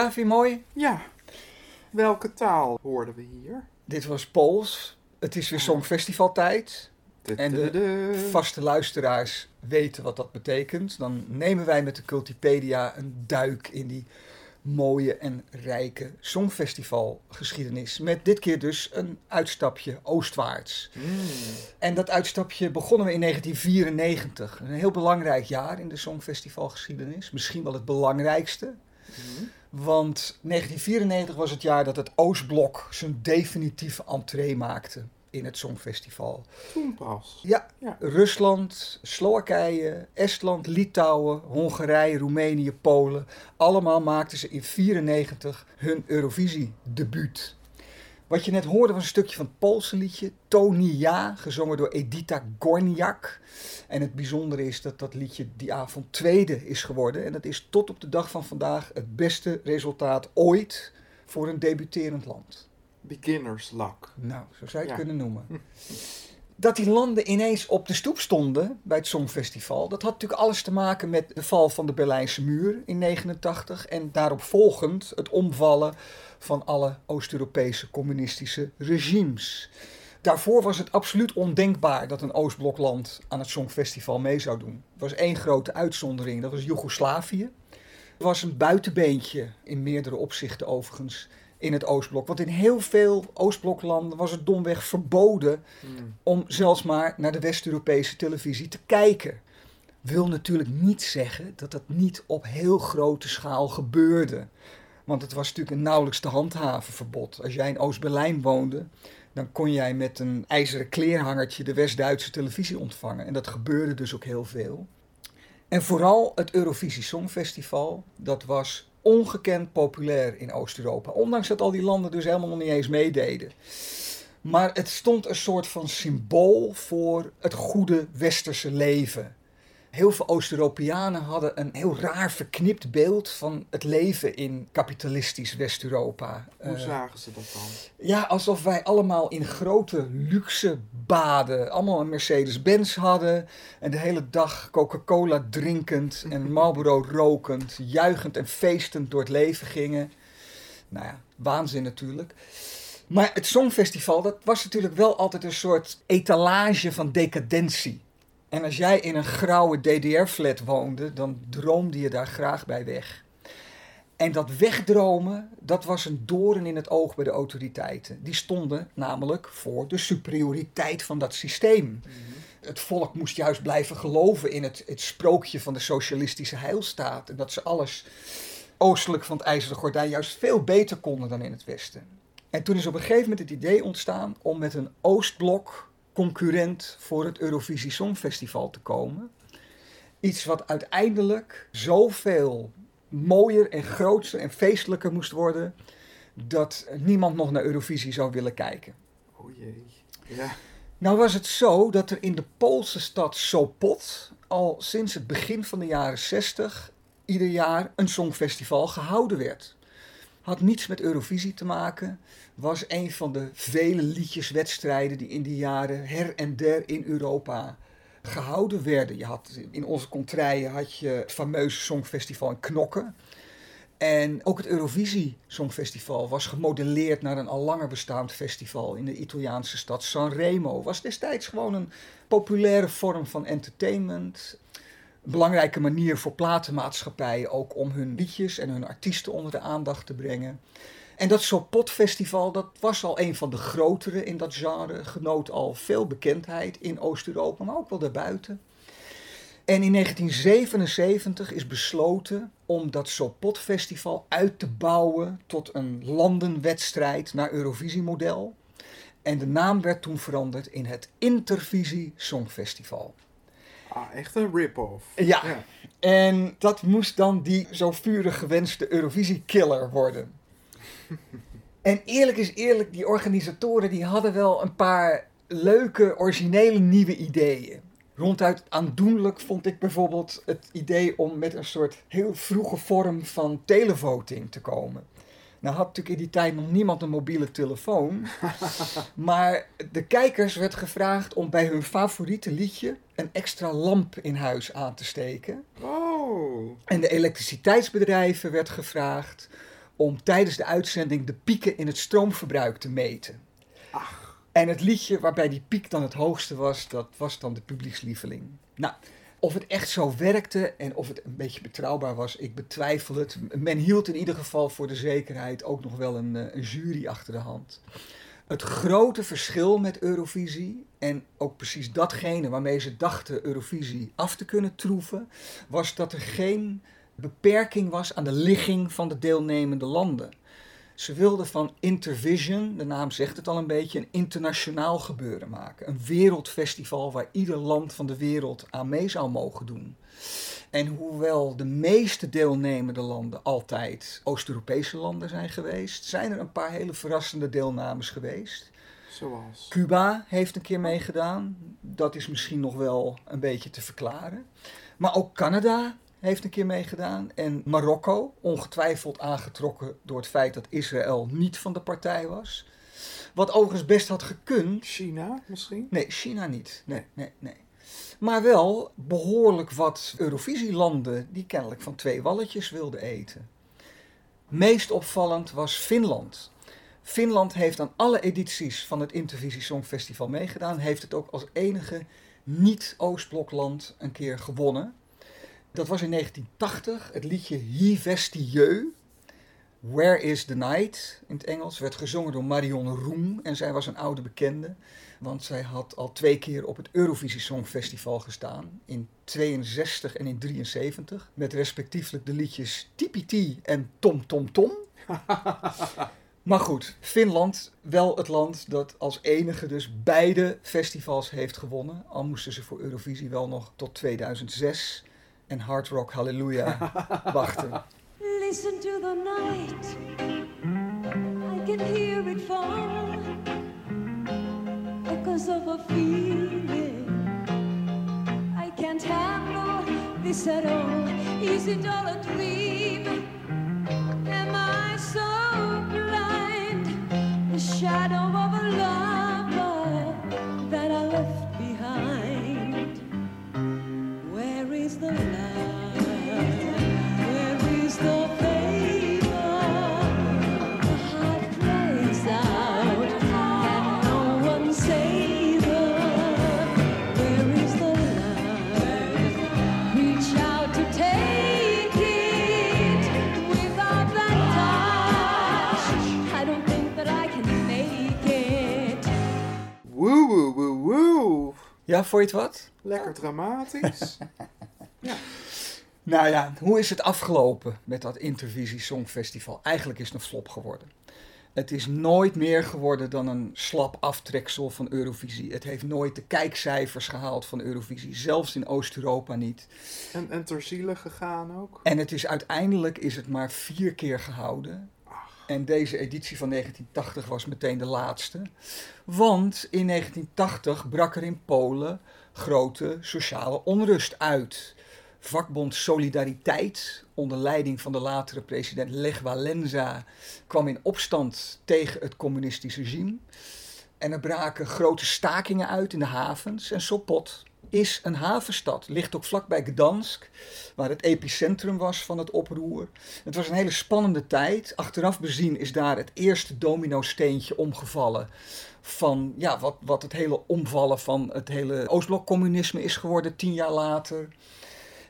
G: Ja,
H: vind je mooi?
A: Ja. Welke taal hoorden we hier?
H: Dit was Pools. Het is weer Songfestivaltijd. En de
A: de
H: vaste luisteraars weten wat dat betekent. Dan nemen wij met de Cultipedia een duik in die mooie en rijke Songfestivalgeschiedenis. Met dit keer dus een uitstapje oostwaarts. En dat uitstapje begonnen we in 1994. Een heel belangrijk jaar in de Songfestivalgeschiedenis. Misschien wel het belangrijkste. Want 1994 was het jaar dat het Oostblok zijn definitieve entree maakte in het Songfestival.
A: Toen pas.
H: Ja,
A: Ja.
H: Rusland, Slowakije, Estland, Litouwen, Hongarije, Roemenië, Polen. Allemaal maakten ze in 1994 hun Eurovisie-debuut. Wat je net hoorde was een stukje van het Poolse liedje Tony Ja, gezongen door Edita Gorniak. En het bijzondere is dat dat liedje die avond tweede is geworden. En dat is tot op de dag van vandaag het beste resultaat ooit voor een debuterend land.
A: Beginners luck.
H: Nou, zo zou je het
A: Ja.
H: kunnen noemen. Dat die landen ineens op de stoep stonden bij het Songfestival, dat had natuurlijk alles te maken met de val van de Berlijnse muur in 89 en daarop volgend het omvallen van alle Oost-Europese communistische regimes. Daarvoor was het absoluut ondenkbaar dat een Oostblokland aan het Songfestival mee zou doen. Er was één grote uitzondering, dat was Joegoslavië. Het was een buitenbeentje, in meerdere opzichten overigens, in het Oostblok. Want in heel veel Oostbloklanden was het domweg verboden om zelfs maar naar de West-Europese televisie te kijken. Wil natuurlijk niet zeggen dat dat niet op heel grote schaal gebeurde. Want het was natuurlijk een nauwelijks te handhaven verbod. Als jij in Oost-Berlijn woonde, dan kon jij met een ijzeren kleerhangertje de West-Duitse televisie ontvangen. En dat gebeurde dus ook heel veel. En vooral het Eurovisie Songfestival, dat was ongekend populair in Oost-Europa. Ondanks dat al die landen dus helemaal nog niet eens meededen. Maar het stond een soort van symbool voor het goede westerse leven. Heel veel Oost-Europeanen hadden een heel raar verknipt beeld van het leven in kapitalistisch West-Europa.
A: Hoe
H: Eh,
A: zagen ze dat dan?
H: ja, alsof wij allemaal in grote luxe baden. Allemaal een Mercedes-Benz hadden. En de hele dag Coca-Cola drinkend en Marlboro rokend. Juichend en feestend door het leven gingen. Nou ja, waanzin natuurlijk. Maar het Songfestival, dat was natuurlijk wel altijd een soort etalage van decadentie. En als jij in een grauwe DDR-flat woonde, dan droomde je daar graag bij weg. En dat wegdromen, dat was een doorn in het oog bij de autoriteiten. Die stonden namelijk voor de superioriteit van dat systeem. Het volk moest juist blijven geloven in het, het sprookje van de socialistische heilstaat. En dat ze alles oostelijk van het IJzeren Gordijn juist veel beter konden dan in het Westen. En toen is op een gegeven moment het idee ontstaan om met een Oostblok concurrent voor het Eurovisie Songfestival te komen. Iets wat uiteindelijk zoveel mooier en groter en feestelijker moest worden, dat niemand nog naar Eurovisie zou willen kijken.
A: Oh jee. Ja.
H: Nou was het zo dat er in de Poolse stad Sopot al sinds het begin van de jaren 60 ieder jaar een songfestival gehouden werd. Had niets met Eurovisie te maken, was een van de vele liedjeswedstrijden die in die jaren her en der in Europa gehouden werden. Je had, in onze contraien had je het fameuze songfestival in Knokken. En ook het Eurovisie Songfestival was gemodelleerd naar een al langer bestaand festival in de Italiaanse stad Sanremo. Was destijds gewoon een populaire vorm van entertainment. Belangrijke manier voor platenmaatschappijen ook om hun liedjes en hun artiesten onder de aandacht te brengen. En dat Sopot Festival, dat was al een van de grotere in dat genre, genoot al veel bekendheid in Oost-Europa, maar ook wel daarbuiten. En in 1977 is besloten om dat Sopot Festival uit te bouwen tot een landenwedstrijd naar Eurovisie-model. En de naam werd toen veranderd in het Intervisie Songfestival.
A: Ah, echt een rip-off.
H: Ja. En dat moest dan die zo vurig gewenste Eurovisie-killer worden. En eerlijk is eerlijk, die organisatoren die hadden wel een paar leuke, originele nieuwe ideeën. Ronduit aandoenlijk vond ik bijvoorbeeld het idee om met een soort heel vroege vorm van televoting te komen. Nou had natuurlijk in die tijd nog niemand een mobiele telefoon. maar de kijkers werd gevraagd om bij hun favoriete liedje een extra lamp in huis aan te steken.
A: Oh.
H: En de elektriciteitsbedrijven werd gevraagd om tijdens de uitzending de pieken in het stroomverbruik te meten. En het liedje waarbij die piek dan het hoogste was, dat was dan de publiekslieveling. Nou, of het echt zo werkte en of het een beetje betrouwbaar was, ik betwijfel het. Men hield in ieder geval voor de zekerheid ook nog wel een, eh, een jury achter de hand. Het grote verschil met Eurovisie, en ook precies datgene waarmee ze dachten Eurovisie af te kunnen troeven, was dat er geen beperking was aan de ligging van de deelnemende landen. Ze wilden van Intervision, de naam zegt het al een beetje, een internationaal gebeuren maken. Een wereldfestival waar ieder land van de wereld aan mee zou mogen doen. En hoewel de meeste deelnemende landen altijd Oost-Europese landen zijn geweest, zijn er een paar hele verrassende deelnames geweest.
A: Zoals.
H: Cuba heeft een keer meegedaan. Dat is misschien nog wel een beetje te verklaren. Maar ook Canada heeft een keer meegedaan. En Marokko, ongetwijfeld aangetrokken door het feit dat Israël niet van de partij was. Wat overigens best had gekund.
A: China misschien?
H: Nee, China niet. Nee, nee, nee. Maar wel behoorlijk wat Eurovisielanden die kennelijk van twee walletjes wilden eten. Meest opvallend was Finland. Finland heeft aan alle edities van het Intervisie Songfestival meegedaan. Heeft het ook als enige niet-Oostblokland een keer gewonnen. Dat was in 1980. Het liedje Hi Vestieux. Where is the Night in het Engels werd gezongen door Marion Roem. En zij was een oude bekende. Want zij had al twee keer op het Eurovisie Songfestival gestaan. In 62 en in 73. Met respectievelijk de liedjes Tipiti en Tom Tom Tom. Maar goed, Finland, wel het land dat als enige dus beide festivals heeft gewonnen. Al moesten ze voor Eurovisie wel nog tot 2006 en Hard Rock Hallelujah wachten.
G: Listen to the night. I can hear it fall. Because of a feeling. I can't handle this at all. Is it all a dream? Am I so blind? The shadow of a lover
H: Ja, vond je het wat?
A: Lekker dramatisch.
H: Nou ja, hoe is het afgelopen met dat Intervisie Songfestival? Eigenlijk is het een flop geworden. Het is nooit meer geworden dan een slap aftreksel van Eurovisie. Het heeft nooit de kijkcijfers gehaald van Eurovisie, zelfs in Oost-Europa niet.
A: en, en ter ziele gegaan ook.
H: En het is uiteindelijk is het maar vier keer gehouden. En deze editie van 1980 was meteen de laatste. Want in 1980 brak er in Polen grote sociale onrust uit. Vakbond Solidariteit, onder leiding van de latere president Lech Walesa, kwam in opstand tegen het communistische regime. En er braken grote stakingen uit in de havens. En Sopot is een havenstad, ligt ook vlakbij Gdansk, waar het epicentrum was van het oproer. Het was een hele spannende tijd. Achteraf bezien is daar het eerste domino-steentje omgevallen van ja, wat, wat het hele omvallen van het hele Oostblok-communisme is geworden tien jaar later.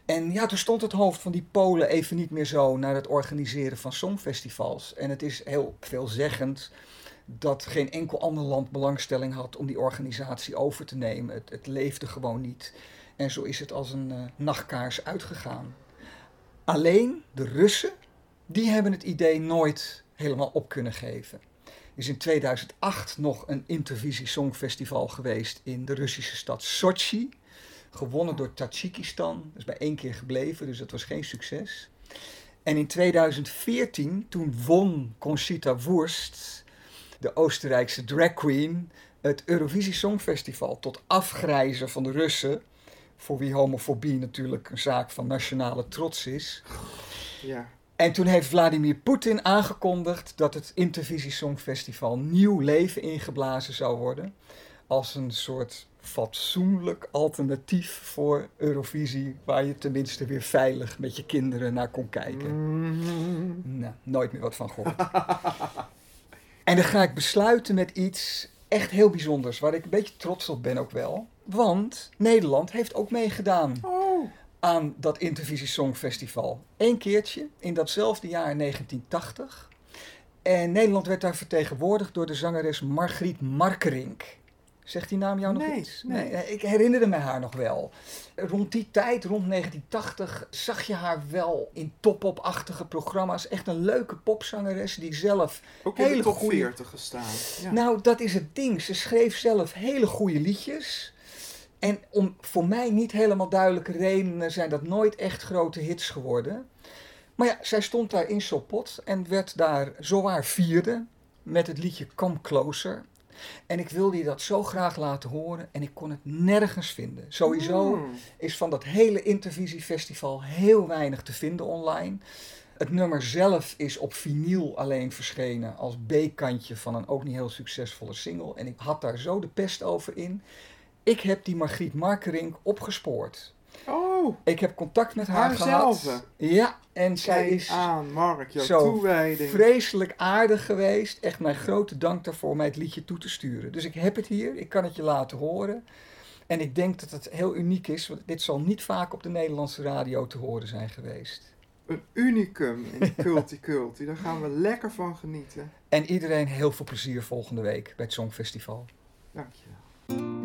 H: En ja, toen stond het hoofd van die Polen even niet meer zo naar het organiseren van songfestivals. En het is heel veelzeggend dat geen enkel ander land belangstelling had om die organisatie over te nemen. Het, het leefde gewoon niet. En zo is het als een eh, nachtkaars uitgegaan. Alleen de Russen, die hebben het idee nooit helemaal op kunnen geven. Er is in 2008 nog een Intervisie Songfestival geweest in de Russische stad Sochi. Gewonnen door Tajikistan. Dat is bij één keer gebleven, dus dat was geen succes. En in 2014, toen won Conchita Wurst, de Oostenrijkse drag queen, het Eurovisie Songfestival tot afgrijzen van de Russen. Voor wie homofobie natuurlijk een zaak van nationale trots is.
A: Ja.
H: En toen heeft Vladimir Poetin aangekondigd dat het Intervisie Songfestival nieuw leven ingeblazen zou worden. Als een soort fatsoenlijk alternatief voor Eurovisie, waar je tenminste weer veilig met je kinderen naar kon kijken.
A: Mm.
H: Nou, nooit meer wat van gehoord. en dan ga ik besluiten met iets echt heel bijzonders, waar ik een beetje trots op ben ook wel. Want Nederland heeft ook meegedaan
A: Oh,
H: aan dat Intervisie Songfestival. Eén keertje in datzelfde jaar 1980. En Nederland werd daar vertegenwoordigd door de zangeres Margriet Markerink. Zegt die naam jou nog
A: Nee,
H: iets?
A: nee.
H: eh, Ik herinnerde me haar nog wel. Rond die tijd, rond 1980, zag je haar wel in top-op-achtige programma's. Echt een leuke popzangeres die zelf
A: ook in de
H: Hele
A: top
H: goeie-
A: 40 gestaan. Ja.
H: nou, dat is het ding. Ze schreef zelf hele goede liedjes. En om voor mij niet helemaal duidelijke redenen zijn dat nooit echt grote hits geworden. Maar ja, zij stond daar in Sopot en werd daar zowaar vierde met het liedje Come Closer. En ik wilde je dat zo graag laten horen en ik kon het nergens vinden. Sowieso
A: Mm.
H: is van dat hele Intervisiefestival heel weinig te vinden online. Het nummer zelf is op vinyl alleen verschenen als B-kantje van een ook niet heel succesvolle single. En ik had daar zo de pest over in. Ik heb die Margriet Markerink opgespoord.
A: Oh,
H: Ik heb contact met haar
A: Haarzelve?
H: gehad. Ja, en zij
A: kijk
H: is
A: aan, Mark, jouw
H: zo
A: toewijding.
H: vreselijk aardig geweest. Echt mijn grote dank daarvoor mij het liedje toe te sturen. Dus ik heb het hier, ik kan het je laten horen. En ik denk dat het heel uniek is, want dit zal niet vaak op de Nederlandse radio te horen zijn geweest.
A: Een unicum in Culti Culti. Daar gaan we lekker van genieten.
H: En iedereen heel veel plezier volgende week bij het Songfestival.
A: Dankjewel.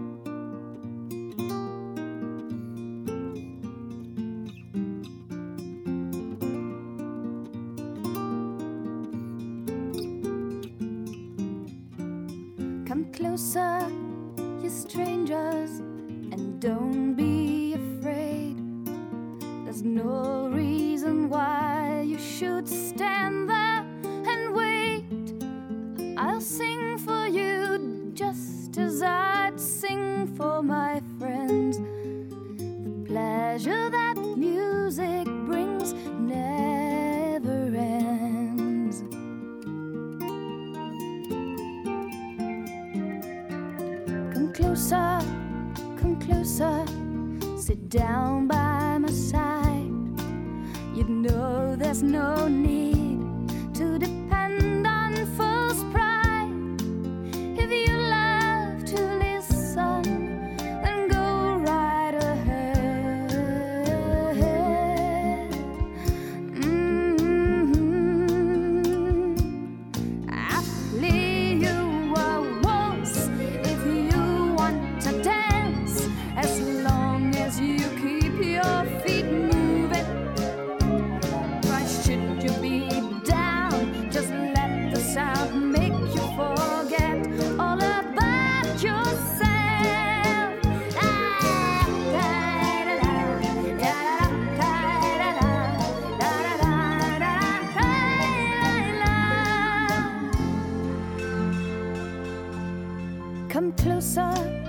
I: Closer,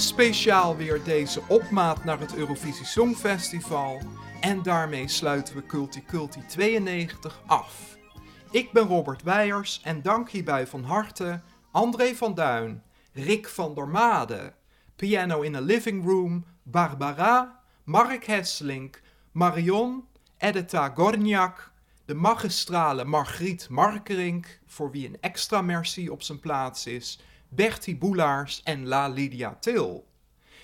A: speciaal weer deze opmaat naar het Eurovisie Songfestival. En daarmee sluiten we Culti Culti 92 af. Ik ben Robert Weijers en dank hierbij van harte André van Duin, Rick van der Made, Piano in a Living Room, Barbara, Mark Hesselink, Marion, Edita Gorniak, de magistrale Margriet Markerink, voor wie een extra merci op zijn plaats is, Bertie Boelaars en La Lydia Til.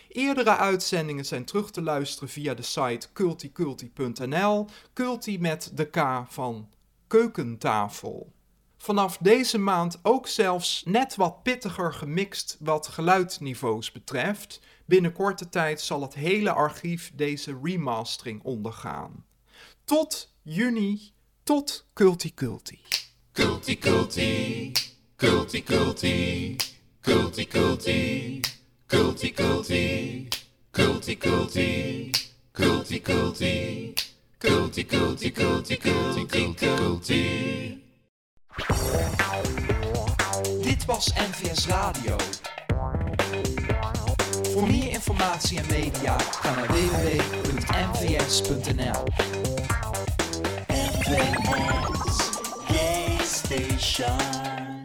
A: Eerdere uitzendingen zijn terug te luisteren via de site culticulti.nl, culti met de K van keukentafel. Vanaf deze maand ook zelfs net wat pittiger gemixt wat geluidniveaus betreft. Binnen korte tijd zal het hele archief deze remastering ondergaan. Tot juni, tot Culti Culti.
J: Culti Culti, Culti Culti, Culti Culti, Culti Culti, Culti Culti, Culti Culti, Culti Culti.
A: Dit was NVS Radio. Voor meer informatie en media ga naar www.nvs.nl.
J: NVS Station.